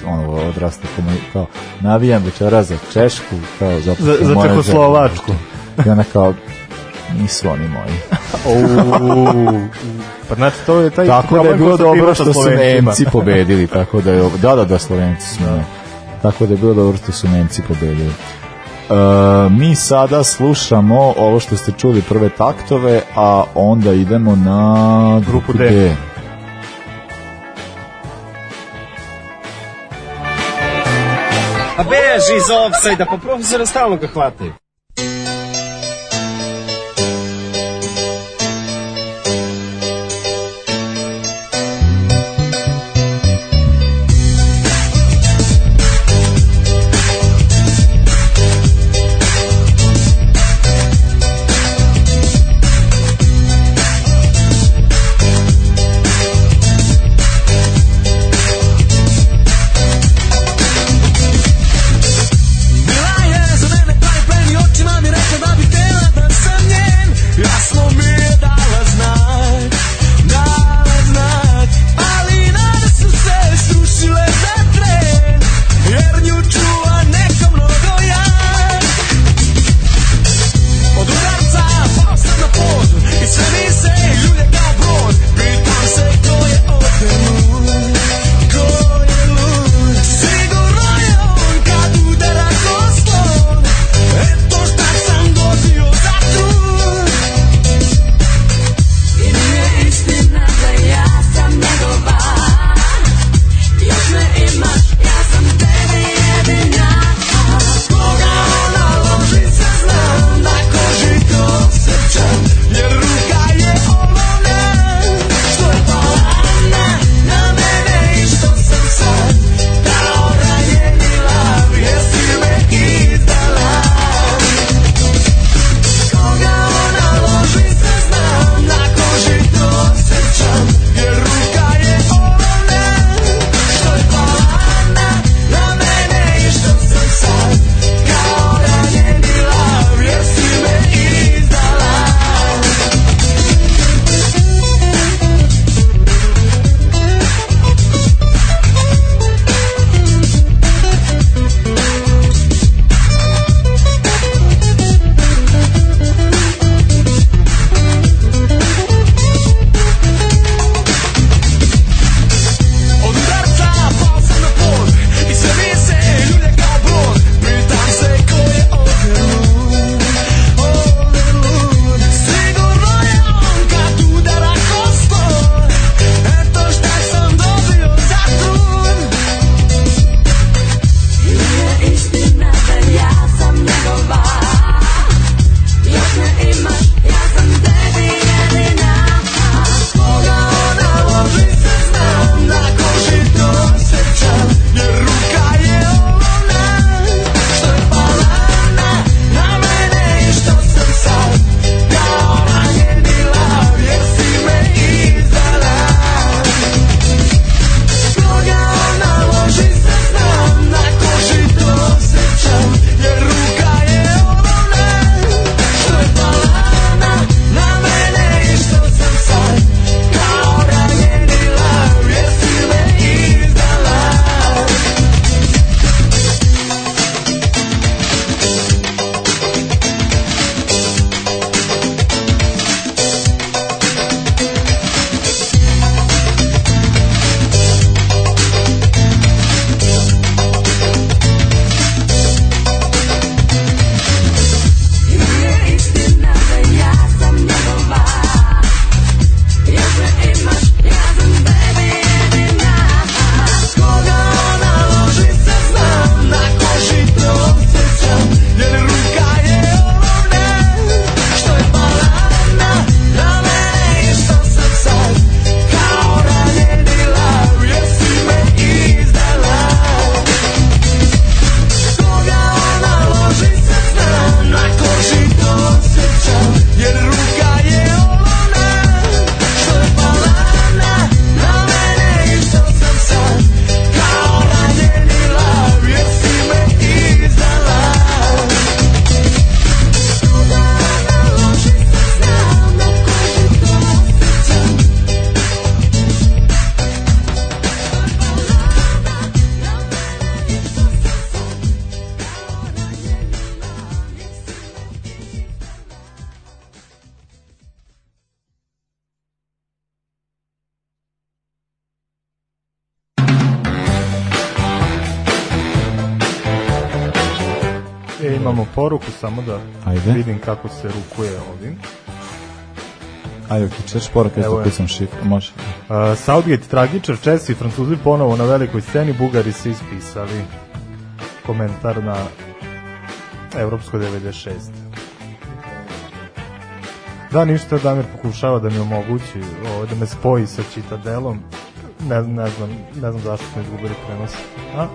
ono odrasta kao, kao navijam večera za Češku kao za, za, za Čehoslovačku i ona kao nisu oni moji pa znači to je taj Tako da je bilo dobro što su Nemci pobedili, tako da je da da da Slovenci su. Da. Tako da je bilo dobro što su Nemci pobedili. E, mi sada slušamo ovo što ste čuli prve taktove, a onda idemo na grupu D. A beži iz offside-a, pa profesora stalno ga hvataju. samo da Ajde. vidim kako se rukuje ovim. Ajde, uključeš poraka, isto pisam šit, može. Uh, Southgate, tragičar, Česi i Francuzi ponovo na velikoj sceni, Bugari se ispisali. Komentar na Evropsko 96. Da, ništa, Damir pokušava da mi omogući, ovo, da me spoji sa čitadelom. Ne, ne znam, ne znam zašto smo izgubili prenos. A?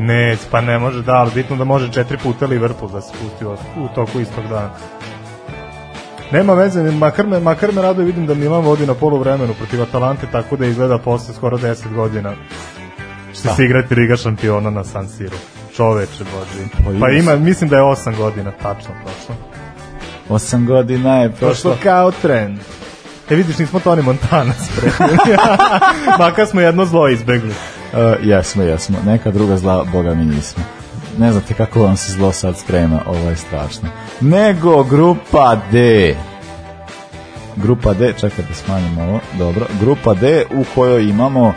Ne, pa ne može, da, ali bitno da može četiri puta Liverpool da se pusti u toku istog dana. Nema veze, makar me, makar me rado vidim da Milan vodi na polu vremenu protiv Atalante, tako da izgleda posle skoro 10 godina što da. se igrati Riga šampiona na San Siro. Čoveče boži. Pa, pa ima, mislim da je 8 godina, tačno, prošlo. 8 godina je prošlo. kao tren. E vidiš, nismo Tony Montana spremili. [LAUGHS] [LAUGHS] Makar smo jedno zlo izbegli. Uh, jesmo, jesmo. Neka druga zla, boga mi nismo. Ne znate kako vam se zlo sad sprema, ovo je strašno. Nego grupa D. Grupa D, čekaj da smanjimo ovo, dobro. Grupa D u kojoj imamo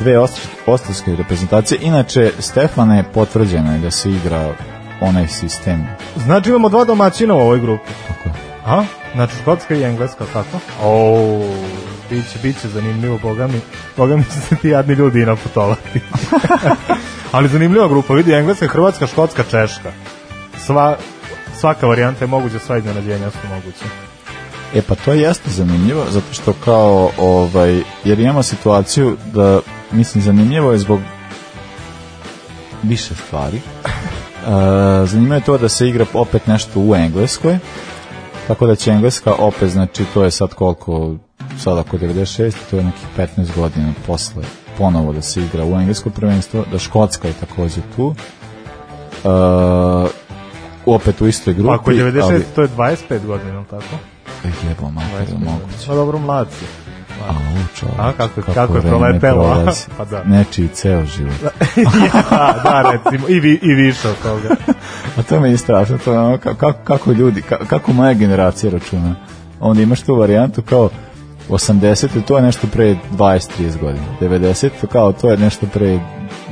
dve ostavske reprezentacije. Inače, Stefane, potvrđeno je da se igra onaj sistem. Znači imamo dva domaćina u ovoj grupi. Tako je. Aha, znači Škotska i Engleska, tako? Oh biće, biće zanimljivo, boga mi, boga mi će se ti jadni ljudi i naputovati. [LAUGHS] Ali zanimljiva grupa, vidi, Engleska, Hrvatska, Škotska, Češka. Sva, svaka varijanta je moguća, sva iznenađenja su moguća. E pa to jeste zanimljivo, zato što kao, ovaj, jer imamo situaciju da, mislim, zanimljivo je zbog više stvari. Uh, [LAUGHS] zanimljivo je to da se igra opet nešto u Engleskoj, tako da će Engleska opet, znači to je sad koliko sad ako 96, to je nekih 15 godina posle ponovo da se igra u englesko prvenstvo, da Škotska je takođe tu. Uh, opet u istoj grupi. Ako pa, je 96, ali... to je 25 godina, tako? E, jebo, mater, moguće. Pa dobro, mlad si. A, čovjek, A kako, kako, kako je proletelo, pa da. Nečiji ceo život. Da, [LAUGHS] ja, da, recimo, i, vi, i više od toga. [LAUGHS] A to me je strašno, to je ono, kako, kako ljudi, kako moja generacija računa. Onda imaš tu varijantu kao, 80. to je nešto pre 20-30 godina. 90. kao to je nešto pre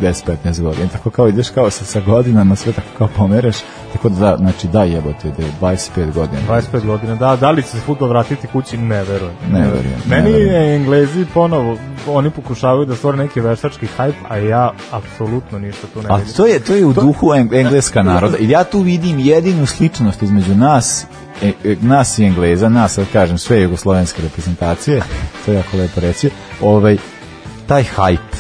10-15 godina. Tako kao ideš kao sa, sa godinama, sve tako kao pomeraš. Tako da, znači, da jebote, da je 25 godina. 25 godina, da. Da li će se futbol vratiti kući? Ne verujem. Ne verujem. Meni ne verujem. Englezi ponovo, oni pokušavaju da stvore neki veštački hype, a ja apsolutno ništa tu ne vidim. A to je, to je u to... duhu engleska naroda. I ja tu vidim jedinu sličnost između nas E, e, nas i Engleza, nas, sad kažem, sve jugoslovenske reprezentacije, to je jako lepo reći, ovaj, taj hype,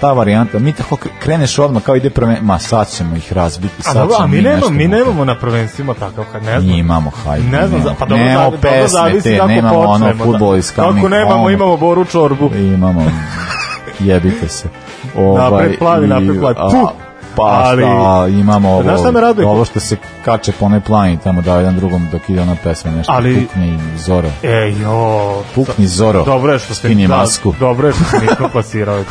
ta varijanta, mi tako kreneš odmah kao ide prve, ma sad ćemo ih razbiti, sad ćemo a, a mi, nemamo, mi nemamo na prvenstvima takav kad ne znam. Mi imamo hajde. Ne znam, pa dobro, nemamo da- dobro, pesme, zavisi te, kako nemamo ono futbol iz kamik. Kako nemamo, ono, imamo boru čorbu. Imamo, jebite se. Ovaj, napred plavi, napred plavi. Tu, pa ali, šta, imamo ovo, znaš šta me raduje? ovo što se kače po onoj plani tamo da jedan drugom dok ide ona pesma nešto ali, pukni Zoro e jo pukni Zoro dobro je što ste da, masku dobro je što ste mi to čovjek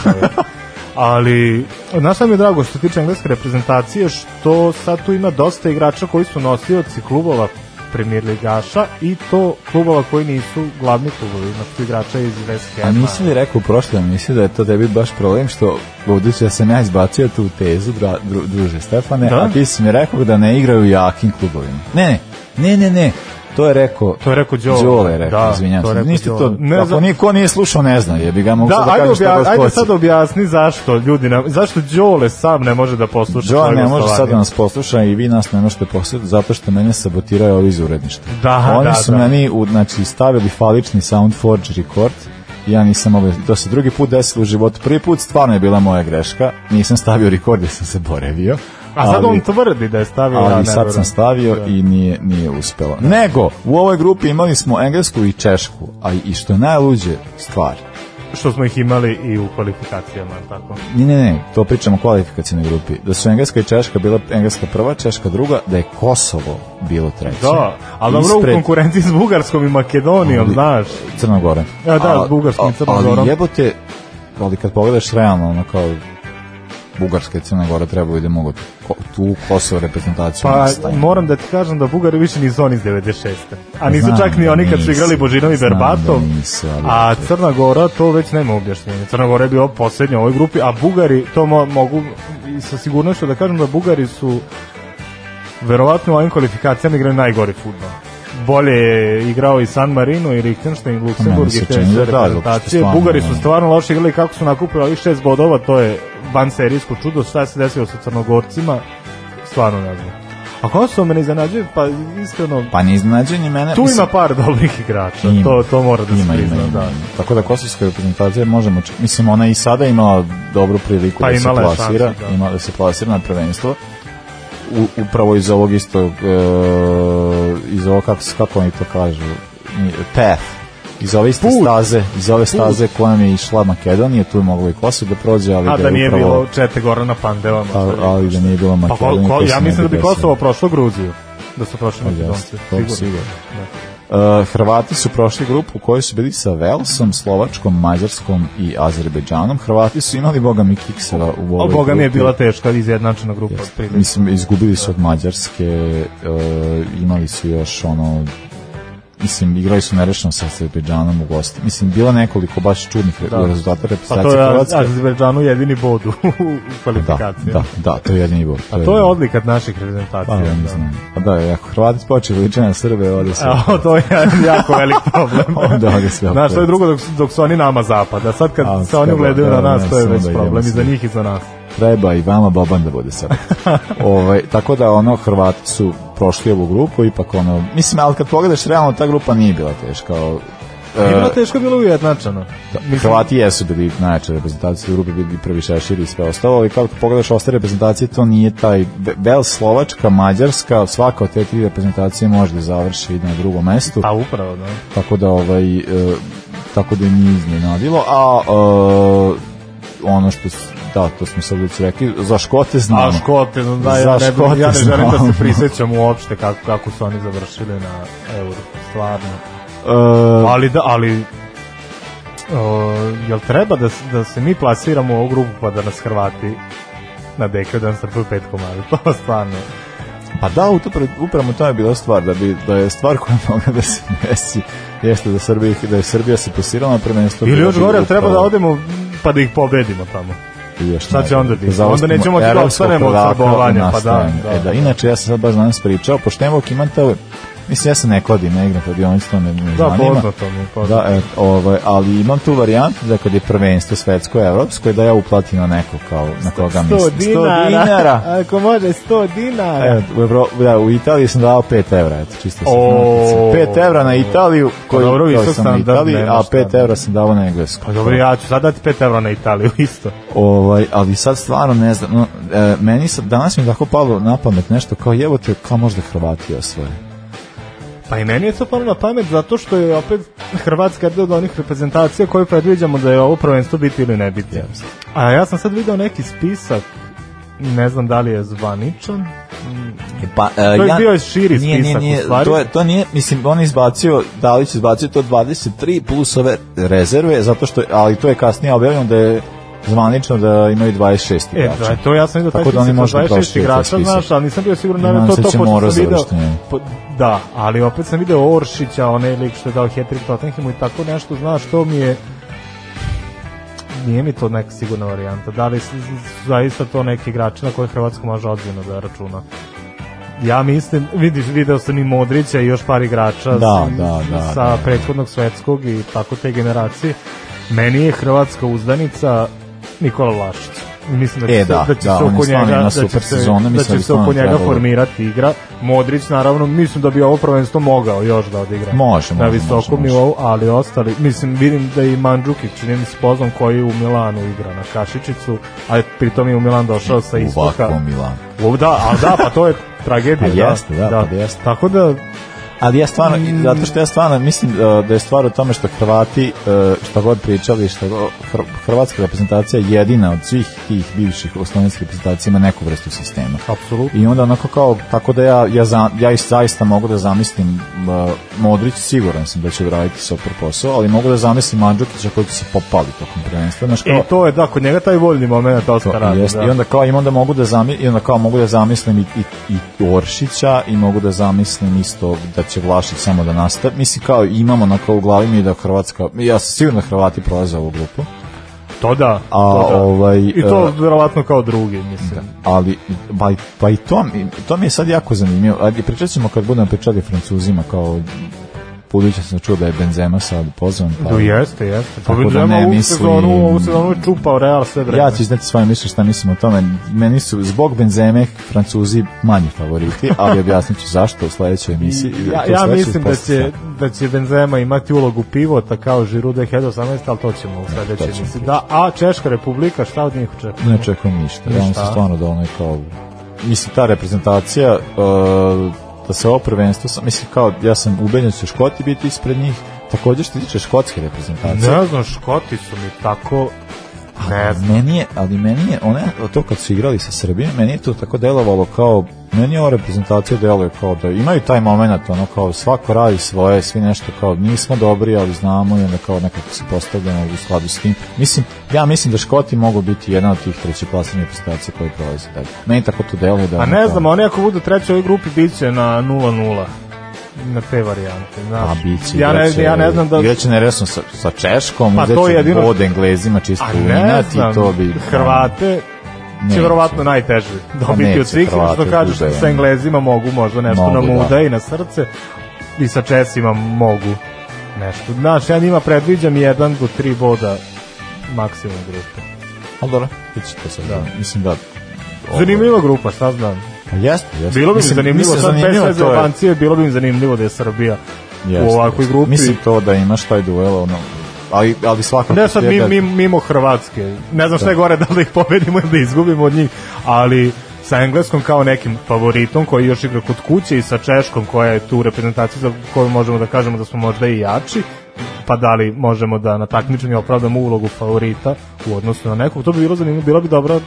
[LAUGHS] ali na sam je drago što tiče engleske reprezentacije što sad tu ima dosta igrača koji su nosioci klubova premier ligaša i to klubova koji nisu glavni klubovi, ima tu igrača iz West Hama. A nisi li rekao u prošlom, mislim da je to tebi baš problem što budući da sam ja izbacio tu tezu, dra, dru, druže Stefane, da? a ti si mi rekao da ne igraju jakim klubovima. ne, ne, ne, ne, To je rekao. To je rekao Đole. Đole je rekao, da, izvinjam se. Niste to. Ne ako niko nije slušao, ne zna, jebi ga mogu da, da kažem šta vas Ajde sad objasni zašto ljudi nam zašto Đole sam ne može da posluša. Đole ne može sad da nas posluša i vi nas ne možete poslušati zato što mene sabotiraju ovi iz uredništva. Da, Oni da, su da. meni u, znači stavili falični Soundforge rekord ja nisam mogao, to se drugi put desilo u životu, prvi put stvarno je bila moja greška, nisam stavio rekord jer sam se borevio, A sad ali, on tvrdi da je stavio. Ali ja, sad sam stavio i nije, nije uspelo. Nego, u ovoj grupi imali smo englesku i češku, a i što je najluđe stvar, što smo ih imali i u kvalifikacijama, tako? Ne, ne, ne, to pričamo o kvalifikacijnoj grupi. Da su Engleska i Češka bila Engleska prva, Češka druga, da je Kosovo bilo treće. Da, ali dobro Ispred... u konkurenciji s Bugarskom i Makedonijom, ali, znaš. Crna Ja, da, a, s Bugarskom i Crnogorom. Ali jebote, ali kad pogledaš realno, ono kao Bugarska i Crna Gora trebaju da mogu tu Kosovo reprezentaciju. Pa moram da ti kažem da Bugari više nisu oni iz 96. A nisu Znam, čak ni oni kad su igrali Božinov i da Berbatov. Da nisu, a Crna Gora to već nema objašnjenja. Crna Gora je bio poslednja u ovoj grupi, a Bugari, to mo mogu sa sigurnošću da kažem da Bugari su verovatno u ovim kvalifikacijama igrali najgori futbol bolje igrao i San Marino i Liechtenstein, Luksemburg i te da da, reprezentacije. Da, Bugari su stvarno loše igrali kako su nakupili ovih šest bodova, to je van serijsko čudo. Šta se desilo sa Crnogorcima, stvarno ne znam. A Kosovo me ne iznenađuje, pa iskreno... Pa ne iznenađuje ni mene. Tu ima par dobrih igrača, ima, to, to mora da se prizna. Da. Tako da kosovska reprezentacija možemo... Mislim, ona i sada imala dobru priliku pa da se plasira, šansu, da. ima da se plasira na prvenstvo u, upravo iz ovog istog uh, e, iz ovog kako, kako oni to kažu path iz ove iste Put. staze, iz ove staze Put. kojom je išla Makedonija, tu je moglo i Kosovo da prođe, ali A da, da nije upravo, bilo Čete Gorana na Pandelama. A, ali da nije bilo Makedonija. Pa, ko, ko, ja mislim da bi Kosovo prošlo Gruziju, da su prošli pa Makedonci. sigurno. sigurno. Da. Uh, Hrvati su prošli grupu u kojoj su bili sa Velsom, Slovačkom, Mađarskom i Azerbejdžanom. Hrvati su imali boga mi kiksera u ovoj boga mi je bila teška izjednačena grupa. Yes. Mislim, izgubili su od Mađarske, uh, imali su još ono mislim, igrali su nerešeno sa Azerbejdžanom u gosti. Mislim, bilo nekoliko baš čudnih da. rezultata reprezentacije pa Hrvatske. Pa to je Azerbejdžanu jedini bod u, kvalifikaciji. Da, da, da, to je jedini bod. A to je, odlikat naših reprezentacija. Pa, da, ne znam. Pa da, ako Hrvati počeo veličanje Srbe, ovde se... A, to je jako velik problem. [LAUGHS] onda ovde sve. Znaš, to je drugo dok, dok su oni nama zapada. Sad kad A, se oni gledaju na da, nas, to je već problem. I za njih i za nas treba i vama Boban da bude sad. [LAUGHS] ovaj, tako da ono Hrvati su prošli ovu grupu, ipak ono, mislim, ali kad pogledaš realno, ta grupa nije bila teška. Nije e, bilo teško, bilo ujednačeno. Da, mislim... Hrvati jesu bili najjače reprezentacije grupe grupi, bili prvi šešir i sve ostalo, ali kad pogledaš ostale reprezentacije, to nije taj... Bel, Slovačka, Mađarska, svaka od te tri reprezentacije može da završi na drugom mestu. Pa upravo, da. Tako da, ovaj, e, tako da nije iznenadilo, a e, ono što da, to smo sad već rekli, za Škote znamo. Za Škote, da, ja, ne, ja ne želim da se prisjećam uopšte kako, kako su oni završili na Euro, stvarno. Uh, ali da, ali uh, jel treba da, da se mi plasiramo u ovu grupu pa da nas Hrvati na Decadence da napravi pet komada, [LAUGHS] to stvarno. Pa da, upravo, upravo to je bila stvar, da, bi, da je stvar koja mogla da se [LAUGHS] desi, jeste da, Srbija, da je Srbija se plasirala na prvenstvo. Ili da još gore, treba da odemo pa da ih pobedimo tamo. još sad će onda biti. Onda nećemo da ostanemo od srbovanja. Pa da, da. E da, inače ja sam sad baš danas pričao, pošto Emok Imantau Mislim, ja sam ne kladim, ne igram kladionicu, to ne, ne Da, poznato mi, poznato. Da, et, ovaj, ali imam tu varijantu da kad je prvenstvo svetsko evropsko, da ja uplatim na neko kao, na koga 100 mislim. 100 dinara. 100 dinara. Ako može, 100 dinara. Evo, u, Evro, da, u Italiji sam dao 5 evra, eto, čisto sam. Oh. 5 evra na Italiju, pa koji, pa, dobro, koji sam na Italiji, a 5 evra sam dao na Englesku. Pa dobro, ja ću sad dati 5 evra na Italiju, [LAUGHS] isto. Ovaj, ali sad stvarno ne znam, no, e, meni sad, danas mi je tako palo na pamet nešto kao jevo te, kao možda Hrvati osvoje. Pa i meni je to palo na pamet zato što je opet Hrvatska jedna od onih reprezentacija koju predviđamo da je ovo prvenstvo biti ili ne biti. A ja sam sad video neki spisak ne znam da li je zvaničan. E, pa, uh, to je ja, bio širi nije, spisak nije, nije, To, je, to nije, mislim, on je izbacio, Dalić izbacio to 23 plus ove rezerve, zato što, ali to je kasnije objavljeno da je zvanično da imaju 26 e, igrača. E, to ja sam vidio da taj da oni 26 igrača, znaš, ali nisam bio siguran da je to to pošto sam video. Po, da, ali opet sam video Oršića, onaj lik što je dao hat-trick Tottenhamu i tako nešto, znaš, to mi je nije mi to neka sigurna varijanta. Da li zaista to neki igrači na koje Hrvatska može odzivno da računa? Ja mislim, vidiš, video sam i Modrića i još par igrača da, s, da, da, sa da. prethodnog svetskog i tako te generacije. Meni je Hrvatska uzdanica Nikola Vlašić. Mislim da će e, se, da, da će da, se oko njega, da će se, sezone, da će da se oko njega formirati igra. Modrić, naravno, mislim da bi ovo prvenstvo mogao još da odigra. Može, može. Na visokom nivou, ali ostali, mislim, vidim da i Mandžukić, čini mi se pozvan koji u Milanu igra na Kašičicu, a pritom je u Milan došao sa istoka. U Milan. da, a da, pa to je tragedija. Pa da, jeste, da, da, pa da jeste. Tako da, ali ja stvarno, mm. zato što ja stvarno mislim e, da je stvar u tome što Hrvati, e, što god pričali, šta god, hrvatska reprezentacija je jedina od svih tih bivših osnovnih reprezentacija ima neku vrstu sistema. Apsolutno. I onda onako kao, tako da ja, ja, za, ja zaista mogu da zamislim e, Modrić, siguran sam da će uraditi super posao, ali mogu da zamislim Mandžukića koji će se popali tokom prvenstva. Znaš, kao, e, to je, da, kod njega taj voljni moment to, radi. Jest, da. I onda kao, i onda mogu da zamislim, i onda kao mogu da zamislim i, i, i Oršića i mogu da zamislim isto da će Vlašić samo da nastavi. Mislim, kao imamo na kao u glavi mi da Hrvatska, ja sam sigurno da Hrvati prolaze ovu grupu. To da, a, da. Ovaj, I to uh, verovatno kao drugi, mislim. Da, ali, ba, pa, pa i to, to mi je sad jako zanimljivo. Ajde, pričat ćemo kad budem pričali Francuzima kao Pulića sam čuo da je Benzema sad pozvan. Pa, Do jeste, jeste. Pa da Benzema ovu sezonu, ovu sezonu je čupao Real sve vreme. Ja ću izneti svoje misle šta mislim o tome. Meni su zbog Benzeme Francuzi manji favoriti, ali objasnit ću zašto u sledećoj emisiji. ja, ja mislim da će, da će Benzema imati ulogu pivota kao Giroud 2018, ali to ćemo u sledećoj emisiji. Da, a Češka Republika, šta od njih očekujemo? Ne očekujem ništa. ništa. Ja mislim stvarno da ono je kao mislim ta reprezentacija uh, da se ovo prvenstvo, mislim kao ja sam ubeđen su da Škoti biti ispred njih, takođe što tiče škotske reprezentacije. Ne znam, Škoti su mi tako Ne znam. Meni je, ali meni je, one, to kad su igrali sa Srbijom, meni je to tako delovalo kao, meni je ova reprezentacija deluje kao da imaju taj moment, ono kao svako radi svoje, svi nešto kao nismo dobri, ali znamo i onda kao nekako se postavljamo u skladu s tim. Mislim, ja mislim da Škoti mogu biti jedna od tih treći plasnih reprezentacija koji prolaze. Meni tako to deluje da... A ne znam, kao... oni ako budu treći u ovoj grupi, bit će na 0-0 na te varijante. Znaš, A biće, ja, ne, igraće, ja ne znam da... Igraće na resno sa, sa Češkom, pa, to jedino... od Englezima čisto uvinat i to bi... Hrvate, pa, će verovatno najteže pa dobiti od svih, što kažeš da sa Englezima mogu možda nešto mogu, na da. muda da. i na srce i sa Česima mogu nešto. Znaš, ja njima predviđam jedan do tri boda maksimum grupe. Ali dobro, vidite to sad. Da. Mislim da... Ovo... Zanimljiva grupa, sad znam. Pa jeste, jeste. Bilo bi mislim, mi zanimljivo, mislim, sad zanimljivo bez Albancije, bilo bi mi zanimljivo da je Srbija jeste, u ovakvoj jeste. grupi. Mislim to da imaš taj duel, ono, ali, ali svakako... Ne sad mi, mi, mimo Hrvatske, ne znam šta je da. gore [LAUGHS] da li ih pobedimo ili da izgubimo od njih, ali sa Engleskom kao nekim favoritom koji još igra kod kuće i sa Češkom koja je tu reprezentacija za koju možemo da kažemo da smo možda i jači, pa da li možemo da na takmičenju opravdamo ulogu favorita u odnosu na nekog, to bi bilo zanimljivo, bila bi dobra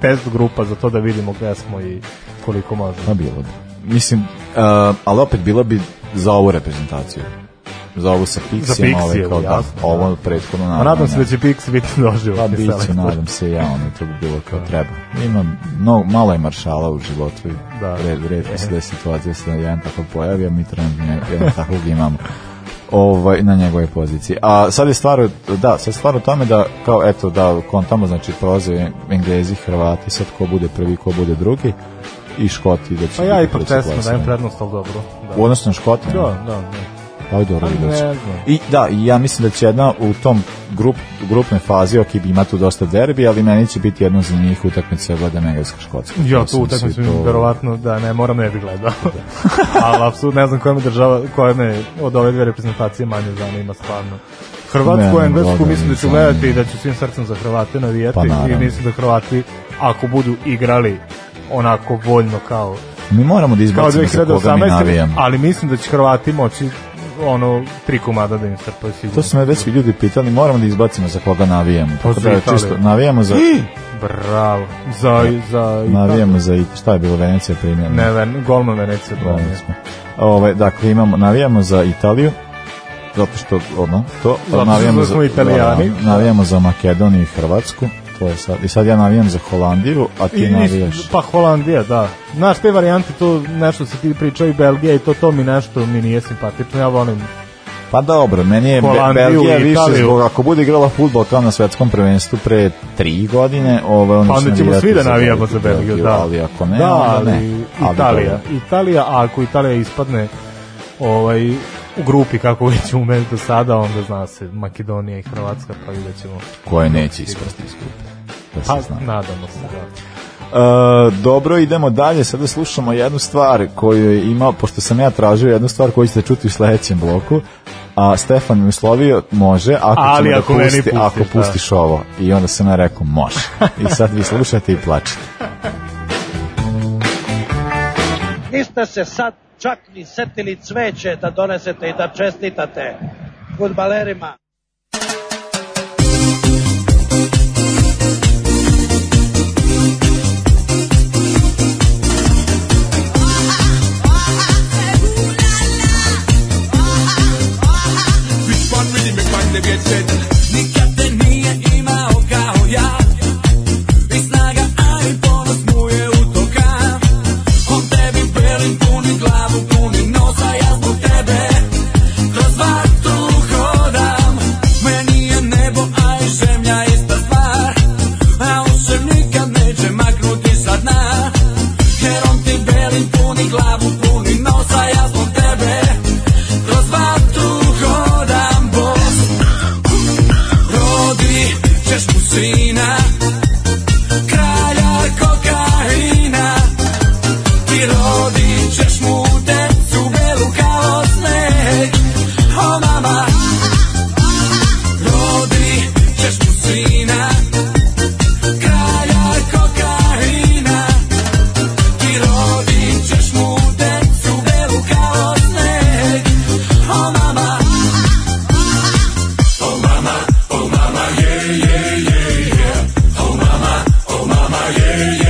test grupa za to da vidimo gde smo i koliko možemo. Pa bilo bi. Mislim, uh, ali opet bilo bi za ovu reprezentaciju za ovu sa Pixijama, za Pixije, ovaj, kao, da, ovo da. prethodno naravno. A nadam se da će Pixi biti [LAUGHS] doživo. Pa biće, nadam se ja, ono to bi bilo kao da. treba. Imam, no, malo je maršala u životu da. red, red, red, e. se da je situacija se jedan takav pojavi, mi trenutno jedan takvog imamo ovaj, na njegove pozicije. A sad je stvar, da, sad je stvar u tome da, kao eto, da kontamo, znači, prolaze Englezi, Hrvati, sad ko bude prvi, ko bude drugi, i Škoti da Pa ja ipak česno dajem prednost, ali dobro. Da. U odnosu na Škoti? Da, da, da. Ajde, pa I da, i ja mislim da će jedna u tom grup, grupnoj fazi, ok, ima tu dosta derbi, ali meni će biti jedna za njih utakmica Vlada Megalska Škotska. Ja, tu da utakmicu to... verovatno da ne moram, ne bih gledao. Da. [LAUGHS] ali apsolutno ne znam koja me država, koja me od ove dve reprezentacije manje zanima stvarno. Hrvatsku, Englesku, mislim da ću gledati i da ću svim srcem za Hrvate navijati pa, i mislim da Hrvati, ako budu igrali onako voljno kao mi moramo da izbacimo koga mi navijamo. Ali mislim da će Hrvati moći ono tri komada da im strpaju sigurno. To su me već ljudi pitali, moramo da izbacimo za koga navijamo. Tako pa pa da čisto navijamo za Bravo. Za za navijamo za šta je bilo Venecija primjer. Ne, Ven, golman Venecija primjer. Ovaj dakle imamo navijamo za Italiju. Zato što ono, to zato navijamo zato za Italijani. Da, da, da. Navijamo za Makedoniju i Hrvatsku to je sad. I sad ja navijam za Holandiju, a ti navijaš. Pa Holandija, da. Znaš, te varijante, to nešto se ti pričao i Belgija i to, to mi nešto mi nije simpatično. Ja volim pa dobro, meni je Holandiju, Belgija više zbog, ako bude igrala futbol kao na svetskom prvenstvu pre tri godine, ovaj, onda, pa onda ćemo svi da navijamo za Belgiju, da. Ali ako ne, da, ali, ne. Italija, ali Italija, a ako Italija ispadne ovaj, u grupi kako već ume do sada, onda zna se Makedonija i Hrvatska, pa vidjet ćemo. Koje neće ispasti iz grupe da se pa, zna. Nadamo se, da. E, dobro, idemo dalje, sada slušamo jednu stvar koju je imao, pošto sam ja tražio jednu stvar koju ćete čuti u sledećem bloku, a Stefan mi uslovio, može, ako Ali da ako, da pusti, pustiš, ako da. pustiš ovo. I onda sam ja rekao, može. I sad vi slušate i plačete. Niste se sad čak ni setili cveće da donesete i da čestitate futbalerima. on really make my devijećen Nikad te nije imao kao ja yeah,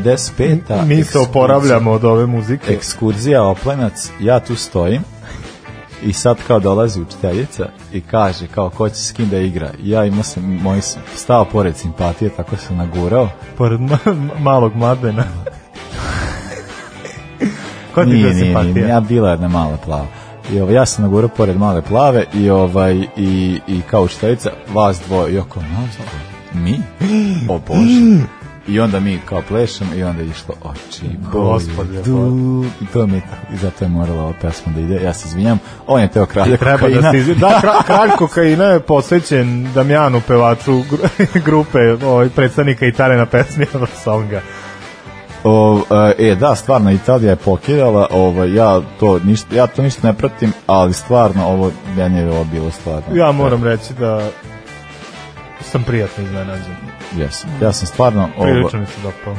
95. Mi se oporavljamo od ove muzike. Ekskurzija Oplenac, ja tu stojim. I sad kao dolazi učiteljica i kaže kao ko će s kim da igra. Ja imao sam moj stao pored simpatije, tako sam nagurao. Pored ma malog mladena. [LAUGHS] ko ti nije, nije, nije, ja bila jedna mala plava. I ovaj, ja sam nagurao pored male plave i ovaj i, i kao učiteljica vas dvoje, i oko, no, mi? [GASPS] O Bože. I onda mi kao plešemo i onda je išlo oči, gospode. I to mi je I zato je morala ova pesma da ide. Ja se izvinjam. On je teo kralja Treba da kokaina. Da, se da kra, [LAUGHS] kralj kokaina je posvećen Damjanu pevaču [LAUGHS] grupe ovaj, predstavnika Italije na pesmi [LAUGHS] Songa. O, e, e, da, stvarno, Italija je pokirala, ovo, ovaj, ja, to ništa, ja to ništa ne pratim, ali stvarno, ovo, meni je ovo bilo stvarno. Ja moram reći da sam prijatno iznenađen. Jesam. Ja sam stvarno... Prilično mi se dopao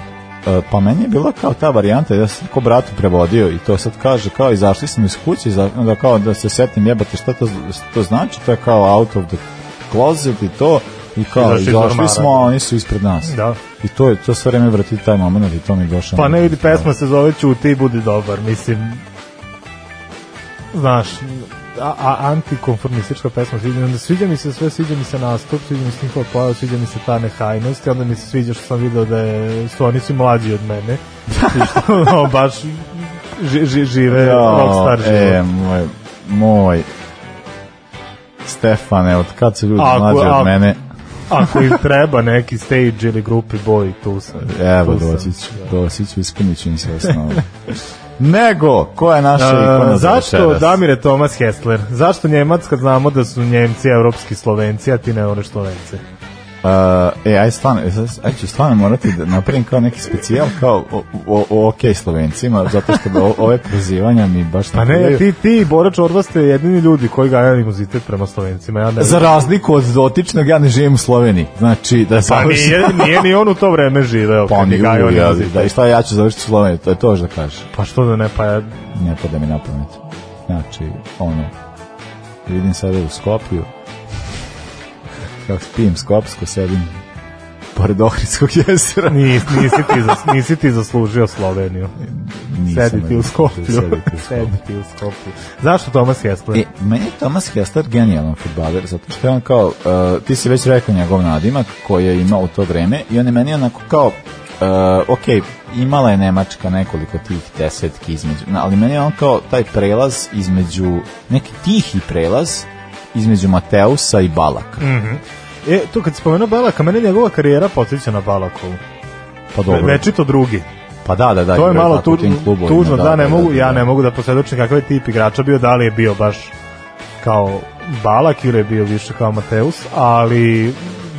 e, pa meni je bila kao ta varijanta ja sam ko bratu prevodio i to sad kaže kao izašli sam iz kuće da kao da se setim jebate šta to, to znači to je kao out of the closet i to i kao izašli, smo a oni su ispred nas da. i to je to sve vreme vrati taj moment i to mi došao pa ne vidi pesma se zove Ćuti i budi dobar mislim znaš a, a antikonformistička pesma sviđa, onda sviđa mi se sve, sviđa mi se nastup, sviđa mi se njihova pojava, sviđa mi se ta nehajnost, i onda mi se sviđa što sam video da je, su oni su mlađi od mene, što [LAUGHS] baš ži, ži, žive jo, rockstar e, život. E, moj, moj Stefane, od kad su ljudi ako, mlađi od ako, mene? ako im treba neki stage ili grupi boy, tu sam. Evo, doći ću, doći ću, ispunit ću im sve snove. [LAUGHS] nego koja je naša ikona za Zašto večeras? Damire Thomas Hessler? Zašto Njemac znamo da su Njemci evropski Slovenci, a ti ne one Slovenci? Uh, e, aj stvarno, e, aj ću stvarno morati da napravim kao neki specijal kao o, o, o ok Slovencima, zato što o, ove prozivanja mi baš ne... Pa ne, ti, ti i Bora Čorba ste jedini ljudi koji gaja imunitet prema Slovencima. Ja ne Za razliku od dotičnog, ja ne živim u Sloveniji. Znači, da pa nije, nije ni on u to vreme živeo. Pa ni u, ja, da, i šta ja ću završiti u Sloveniji, to je to da kažeš. Pa što da ne, pa ja... Ne da mi na Znači, ono, vidim sada u Skopju, kako pijem skopsko, sedim pored Ohridskog jezera. Nis, nisi, ti zas, [LAUGHS] nisi ti zaslužio Sloveniju. Nisam sediti u [LAUGHS] Skoplju. Sediti u Skoplju. Zašto Tomas Hessler? E, meni je Thomas Hessler genijalan futbaler, zato što je on kao, uh, ti si već rekao njegov nadimak koji je imao u to vreme i on je meni onako kao, uh, ok, imala je Nemačka nekoliko tih desetki između, ali meni je on kao taj prelaz između, neki tihi prelaz između Mateusa i Balaka. Mm -hmm. E, to kad spomenu Balaka, mene njegova karijera podsjeća na Balakovu. Pa dobro. Večito drugi. Pa da, da, da. To je malo tu, tužno, da, da, ne da, da mogu, da, ja da. ne mogu da posvedočim kakav je tip igrača bio, da li je bio baš kao Balak ili je bio više kao Mateus, ali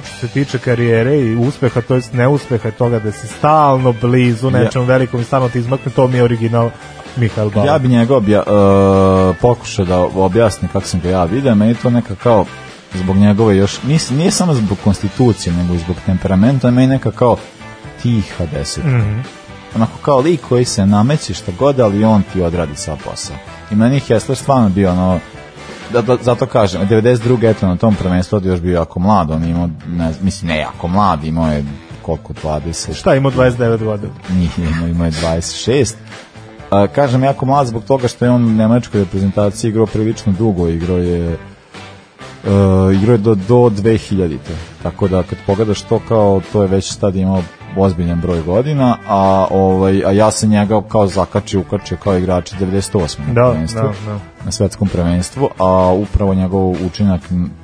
što se tiče karijere i uspeha, to jest neuspeha toga da se stalno blizu nečemu ja. velikom i stalno ti izmakne, to mi je original Mihajl Bauer. Ja bi njega obja, uh, pokušao da objasni kako sam ga ja vidio, meni to neka kao zbog njegove još, nije, nije samo zbog konstitucije, nego i zbog temperamenta, meni neka kao tiha desetka. Mm -hmm. Onako kao lik koji se nameće šta god, ali on ti odradi sav posao. I meni Hessler stvarno bio ono, da, da, zato kažem, 92. eto na tom prvenstvu od još bio jako mlad, on imao, ne, mislim ne jako mlad, imao je koliko, 20... Šta imao 29 godina? Nije, imao, imao je 26, A, kažem, jako mlad zbog toga što je on u nemačkoj reprezentaciji igrao prilično dugo, igrao je uh, igrao je do, do 2000-te. Tako da kad pogledaš to kao to je već tad imao ozbiljan broj godina, a ovaj a ja sam njega kao zakači ukačio kao igrač 98. Da, na da, da, da. na svetskom prvenstvu, a upravo njegov učinak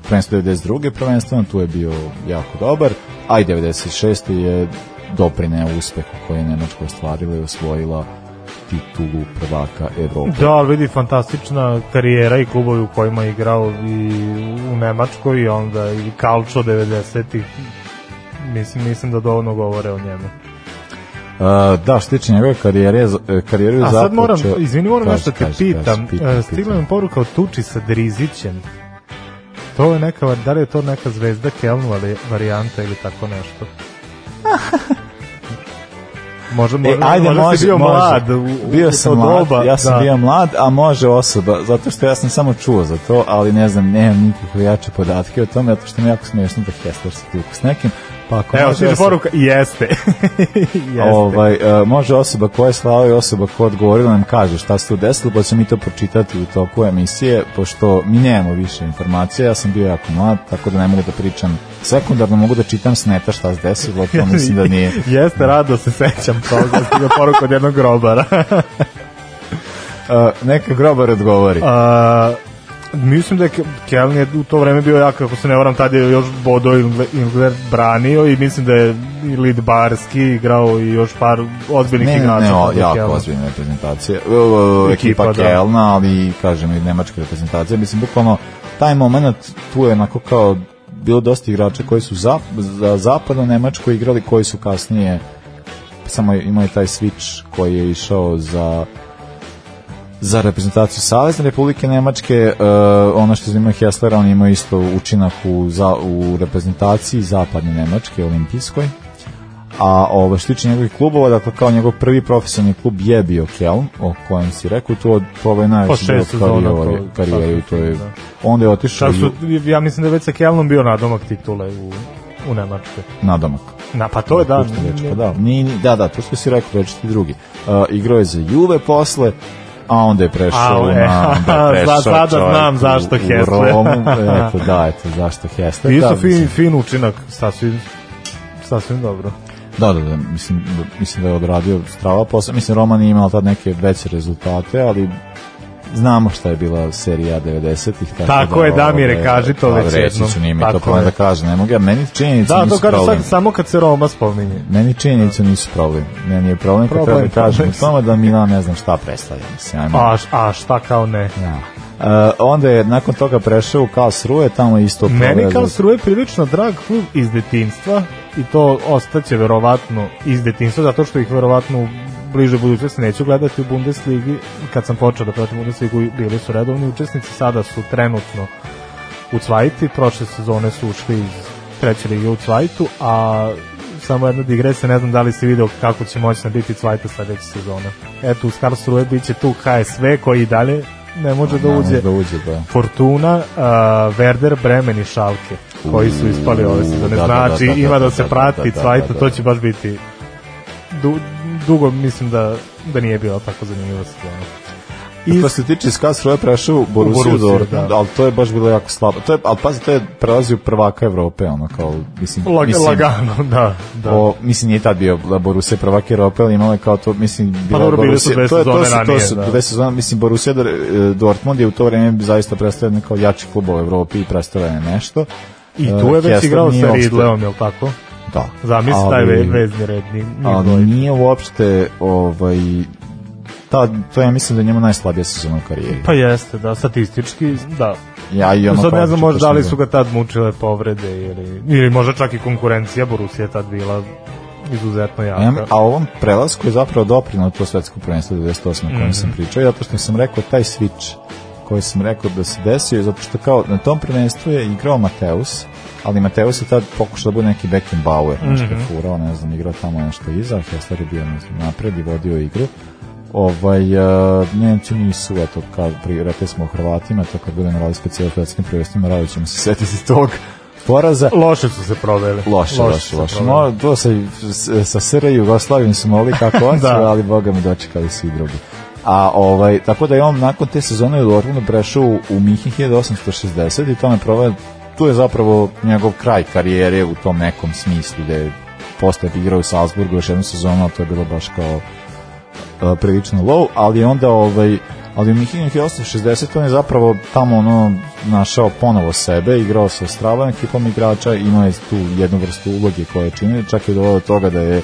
prvenstvo 92. prvenstveno tu je bio jako dobar, a i 96. je doprineo uspehu koji je Nemačka ostvarila i osvojila titulu prvaka Evrope. Da, vidi fantastična karijera i klubovi u kojima je igrao i u Nemačkoj i onda i Kalčo 90-ih. Mislim, mislim da dovoljno govore o njemu. Uh, da, što tiče njegove karijere, karijeru započeo... A sad moram, izvini, moram nešto te kaži, pitam. Kaži, e, Stigla mi poruka o tuči sa Drizićem. To je neka, da li je to neka zvezda Keln varijanta ili tako nešto? [LAUGHS] Možda, možda, e, ajde, možda može, bio može. mlad. bio sam mlad, doba, ja sam da. bio mlad, a može osoba, zato što ja sam samo čuo za to, ali ne znam, nemam nikakve jače podatke o tome, zato što mi jako smiješno da Hester se tuku s nekim, Pa ako Evo, stiže poruka, jeste. [LAUGHS] jeste. Ovaj, uh, može osoba koja je slava i osoba koja odgovorila nam kaže šta se tu desilo, pa ćemo mi to pročitati u toku emisije, pošto mi nemamo više informacija, ja sam bio jako mlad, tako da ne mogu da pričam sekundarno, mogu da čitam sneta šta se desilo, to [LAUGHS] mislim da nije. jeste, rado se sećam toga, stiže poruka od jednog grobara. uh, [LAUGHS] neka grobar odgovori. Uh, mislim da je Kelni u to vreme bio jak, ako se ne varam, tad je još Bodo Ingler branio i mislim da je i Lid Barski igrao i još par ozbiljnih igrača. Ne, ne, o, jako Kelna. ozbiljne reprezentacije. E, e, ekipa, Ekipa da. Kelna, ali kažem i nemačka reprezentacija. Mislim, bukvalno, taj moment tu je onako kao bilo dosta igrača koji su za, za zapadno Nemačko igrali, koji su kasnije samo imali taj switch koji je išao za za reprezentaciju Savezne Republike Nemačke. Uh, ono što zanima Heslera, on ima isto učinak u, za, u reprezentaciji Zapadne Nemačke, olimpijskoj. A ovo ovaj, što tiče njegovih klubova, dakle kao njegov prvi profesionalni klub je bio Kelm, o kojem si rekao, to, to ovaj najveći deo karijere, to je, da. onda je otišao... Su, ja mislim da je već sa Kelmom bio nadomak titule u, u Nemačkoj. Nadomak. Na, pa to je da. Reč, pa da, ni, da, da, to što si rekao, reči ti drugi. Uh, igrao je za Juve posle, a onda je prešao u e, nam, da je [LAUGHS] prešao Sada znam zašto Hesler. U Romu, [LAUGHS] eto, da, eto, zašto Hesler. Isto da, fin, fin učinak, sasvim, sasvim dobro. Da, da, da, mislim, mislim da je odradio strava posao, mislim Roma nije imala tad neke veće rezultate, ali znamo šta je bila serija 90-ih. Tako, tako da, je, Damire, kaži to već jednom. Reći ću nimi, to pa je. da kažem, ne mogu ja, meni činjenicu da, nisu problem. Da, to sad, samo kad se Roma spominje. Meni činjenicu da. nisu problem. Meni je problem, problem kad treba da kažem u tome da Milan ne znam šta predstavlja. Mislim, ajmo. A, a šta kao ne? Ja. Da. Uh, e, onda je nakon toga prešao u Kalsruje, tamo isto provedu. Meni Kalsruje prilično drag klub iz detinstva i to ostaće verovatno iz detinstva, zato što ih verovatno bliže budućnosti neću gledati u Bundesligi. Kad sam počeo da pratim Bundesligu, bili su redovni učesnici, sada su trenutno u Cvajti. Prošle sezone su ušli iz treće lige u Cvajtu, a samo jedna digresa, ne znam da li si video kako će moćna biti Cvajta sledeće sezone. Eto, u Skarstruje bit će tu KSV koji i dalje ne može da uđe. Da uđe da. Fortuna, uh, Werder, Bremen i Šalke koji su ispali ove sezone. Da, da, da, znači, ima da se prati Cvajta, to će baš biti du, dugo mislim da, da nije bilo tako zanimljivo zanimljiva sezona. I što se tiče SKA Sroja prešao u Borussia Dortmund, da. ali to je baš bilo jako slabo. To je, ali pazi, to je prelazio prvaka Evrope, ono kao, mislim... Lag, mislim lagano, [LAUGHS] da, da. O, mislim, nije tad bio da Borussia prvak Evrope, ali imala je kao to, mislim, bilo pa, dobro, Borussia... su dve to, je, to, su, ranije, to su da. sezone, mislim, Borussia e, Dortmund je u to vreme zaista predstavljen kao jači klub u Evropi i predstavljen nešto. I tu e, je već igrao sa Ridleom, je li tako? Da. Zamisli taj vezni redni. Ali nije uopšte ovaj, ta, to ja mislim da je njemu najslabija sezona u karijeri. Pa jeste, da, statistički, da. Ja i ono Sad ne znam možda da li su ga tad mučile povrede ili, ili možda čak i konkurencija Borussia je tad bila izuzetno jaka. Em, a ovom prelasku je zapravo doprinao to svetsko prvenstvo 98. o mm -hmm. kojem mhm. sam pričao, zato što sam rekao taj switch koji sam rekao da se desio, zato što kao na tom prvenstvu je igrao Mateus, ali Mateus je tad pokušao da bude neki Beckenbauer, mm -hmm. nešto je furao, ne znam, igrao tamo nešto iza, Hessler je bio ne znam, napred i vodio igru. Ovaj, uh, Nemci nisu, eto, kad, pri, rekli smo o Hrvatima, to kad budemo radili specijal svetskim prvenstvima, radit ćemo se setiti tog poraza. Loše su se proveli. Loše, loše, loše. No, to sa, sa SR Jugoslavijom smo mogli kako [LAUGHS] on da. ali boga mi dočekali su i drugi. A ovaj tako da je on nakon te sezone u Dortmundu prešao u Minhen 1860 i to je prove tu je zapravo njegov kraj karijere u tom nekom smislu da je posle igrao u Salzburgu još jednu sezonu, to je bilo baš kao a, e, prilično low, ali onda ovaj ali u Mihinu 1860 on je zapravo tamo ono našao ponovo sebe, igrao sa Stravan ekipom igrača, imao je tu jednu vrstu uloge koja je činio, čak je dovoljno do toga da je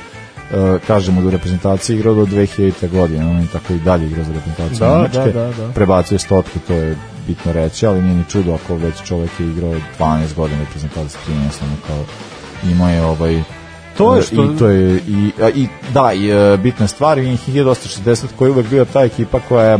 Eh, kažemo da reprezentacija igrao do 2000. godine, on je tako i dalje igrao za reprezentaciju da, Nemačke, da, da, da. prebacio je stotku, to je bitno reći, ali nije ni čudo ako već čovek je igrao 12 godina reprezentacije 13, ono kao imao je ovaj to je što... I to je, i, i, da, i, e, bitna stvar, i 1960 koji je uvek bio ta ekipa koja je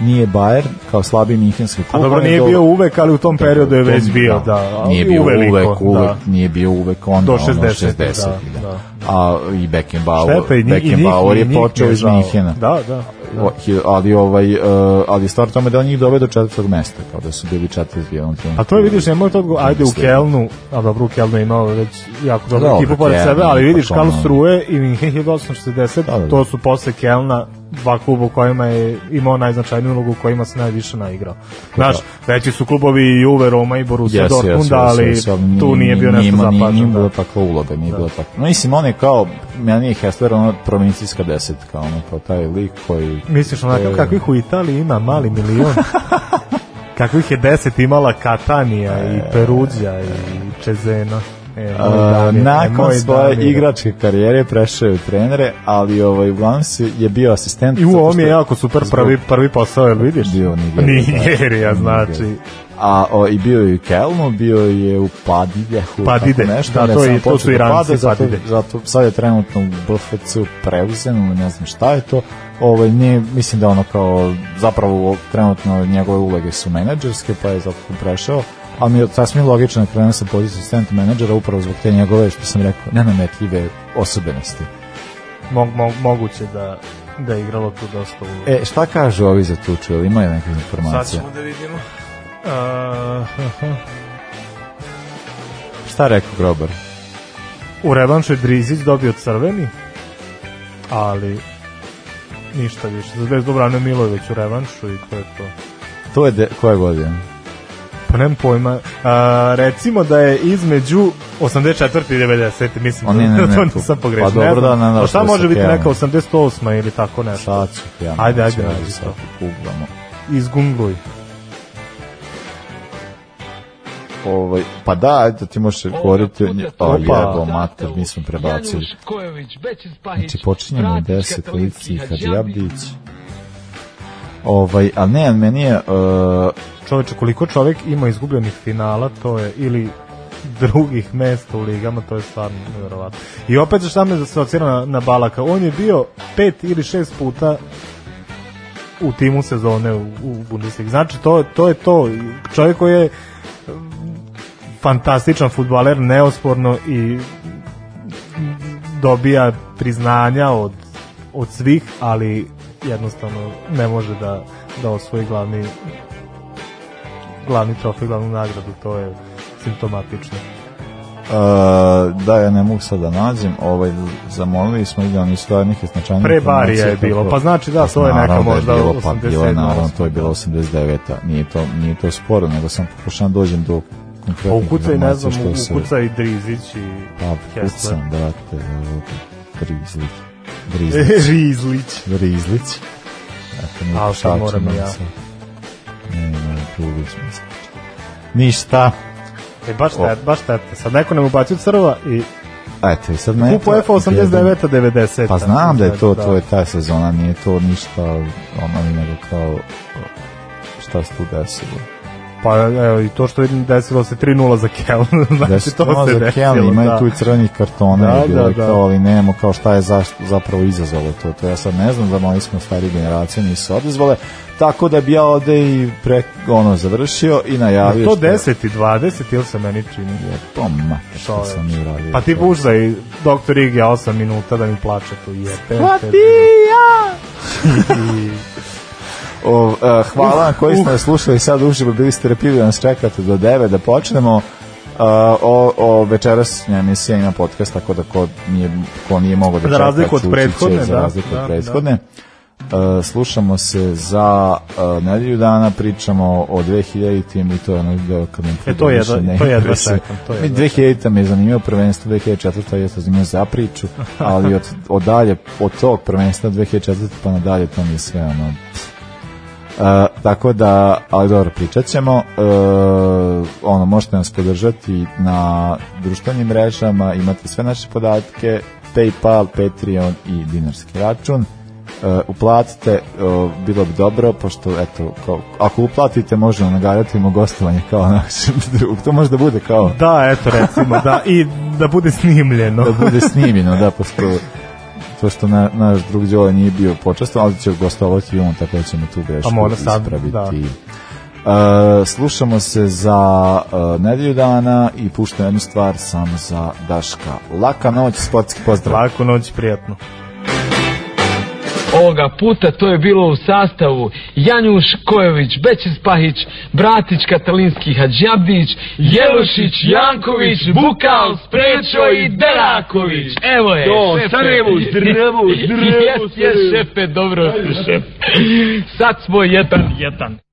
nije Bayer kao slabi Minhenski klub. A dobro, nije do... bio uvek, ali u tom periodu je već bio, da. da. Nije bio uveliko, uvek, uvek, da. nije bio uvek on do 60, ono 60 da, da. da a i Beckenbauer, Štepa, i njih, Beckenbauer je počeo iz Minhena. Da, da. da. Ali, ovaj, uh, ali stvar tome da on njih dove do četvrtog mesta, kao da su bili četvrti. On a to je vidiš, ne možete odgovoriti, ajde u da Kelnu, a dobro u Kelnu je imao već jako dobro ekipu pored sebe, ali pa vidiš Karl Struje i Minhen 1860, da, da, to su posle Kelna dva kluba u kojima je imao najznačajniju ulogu, u kojima se najviše naigrao. Znaš, veći su klubovi Juve, Roma i Borussia yes, Dortmunda, yes, ali yes, yes, tu nije bio nešto zapaženo. Nije, da. bilo takva uloga, nije da. bilo takva. No, mislim, on je kao, meni je Hessler, ono provincijska desetka, ono, kao taj lik koji... Misliš, onakav kakvih u Italiji ima mali milion? [LAUGHS] kakvih je deset imala Katanija e, i Peruđa i Čezena. E, uh, nakon svoje dame, igračke karijere prešao je u trenere, ali ovaj, uglavnom se je bio asistent. I u ovom je jako super prvi, prvi posao, jel vidiš? Bio Nigerija. Da, Nigerija, znači. A o, i bio je u Kelmu, bio je u Padidehu, Padide, tako nešto. Da, to, je, to su da i Padide. zato, zato, sad je trenutno u BFC preuzem, ne znam šta je to. Ovaj, ne mislim da ono kao, zapravo trenutno njegove uloge su menadžerske, pa je zato prešao ali mi je sasvim logično da krenuo sa poziciju student menadžera upravo zbog te njegove, što sam rekao, nenametljive osobenosti. Mog, mog, moguće da, da je igralo tu dosta ulogu. E, šta kažu ovi za tuču, ili imaju neke informacije? Sad ćemo da vidimo. Uh, [LAUGHS] šta rekao Grobar? U revanšu je Drizić dobio crveni, ali ništa više. Zvezdu branio Milović u revanšu i to je to. To je de, koja godina? Pa nemam pojma. A, recimo da je između 84. i 90. Mislim, ne, ne, ne, to sam pogrešio. Pa dobro da, ne, da, pa da pa šta može biti neka 88. ili tako nešto? Šta ću, ja Ajde, ajde, ajde. Sad da kuglamo. Izgungluj. Ovaj, pa da, ajde, ti možeš govoriti, o jebo, mater, mi smo prebacili. Znači, počinjemo 10 lici Hadjabdić. Ovaj, a ne, meni je... Uh, čoveče, koliko čovek ima izgubljenih finala, to je, ili drugih mesta u ligama, to je stvarno nevjerovatno. I opet šta me asocira da na, na Balaka, on je bio pet ili šest puta u timu sezone u, u Bundesligi. Znači, to, to je to. Čovjek koji je mm, fantastičan futbaler, neosporno i dobija priznanja od, od svih, ali jednostavno ne može da, da osvoji glavni glavni trofej, glavnu nagradu, to je simptomatično. Uh, da, ja ne mogu sad da nađem, ovaj, zamolili smo i da onih stvarnih i značajnih Pre barija je bilo, pa znači da, znači, to je neka da možda pa je bilo, 87. bilo, naravno, to je bilo 89. Nije to, nije to sporo, nego sam pokušao da dođem do konkretnih pa Ukucaj, ne znam, ukucaj se... Drizić i pa, Kessler. Pa, brate, Drizić. [LAUGHS] Drizić. Drizlić. Drizlić. Eto, nije šačan, moram ja. Sam. Nema, drugi smisla. Ništa. E, baš teta, baš teta. Sad neko nam ubacio crva i Eto, i sad ne. Kupo F89 90. Pa znam da je to da. to je ta sezona, nije to ništa ono nego kao šta se tu desilo. Pa evo i to što vidim desilo se 3:0 za Kel. [LAUGHS] znači Desi, to no, se za Keln ima da. tu i crvenih kartona da, bilo da, da. kao ali nemamo kao šta je zaš, zapravo izazvalo to. To ja sad ne znam da moji smo stari generacije nisu odezvale, Tako da bi ja ovde i pre, ono završio i najavio. To 10 i 20 ili se meni čini? Je, to mater, što sam i uradio. Pa ti bužaj, doktor Ig 8 minuta da mi plače to je. ja! [LAUGHS] o, e, uh, hvala vam koji ste uh. nas slušali sad uživo, bili ste repili da nas čekate do 9 da počnemo. Uh, o, o večeras emisija ima podcast, tako da ko nije, ko nije mogo da, da čeka, od da, prethodne, da, za razliku da, od prethodne. Da. E, slušamo se za uh, nedelju dana, pričamo o 2000-tim i to je ono deo kad nam e, to je jedva, ne to je jedva 2000-ta me je zanimao prvenstvo, 2004-ta je zanimao za priču, [LAUGHS] ali od, od dalje, od tog prvenstva 2004 pa nadalje to mi je sve ono... Uh, tako da, ali dobro, pričat ćemo. Uh, ono, možete nas podržati na društvenim mrežama, imate sve naše podatke, Paypal, Patreon i dinarski račun uh, uplatite, eh, bilo bi dobro, pošto, eto, kao, ako uplatite, možemo nagaratimo gostovanje kao naš [LAUGHS] drug. To možda bude kao... Da, eto, recimo, da, i da bude snimljeno. da bude snimljeno, da, pošto to što na, naš drug Đola nije bio počastan, ali će gostovati i on, tako da ćemo tu grešku A pa mora sam, ispraviti. Da. Uh, slušamo se za uh, nedelju dana i puštamo jednu stvar samo za Daška. Laka noć, sportski pozdrav. Laku noć, prijatno. Ovoga puta to je bilo u sastavu Janjuš Kojović, Bećis Pahić, Bratić Katalinski Hadžabdić, Jelošić, Janković, Bukal, Sprečo i Deraković. Evo je, Do, šefe. Sarajevo, Sarajevo, Sarajevo. Jes, jes, šefe, dobro, šefe. Sad smo jedan, jedan.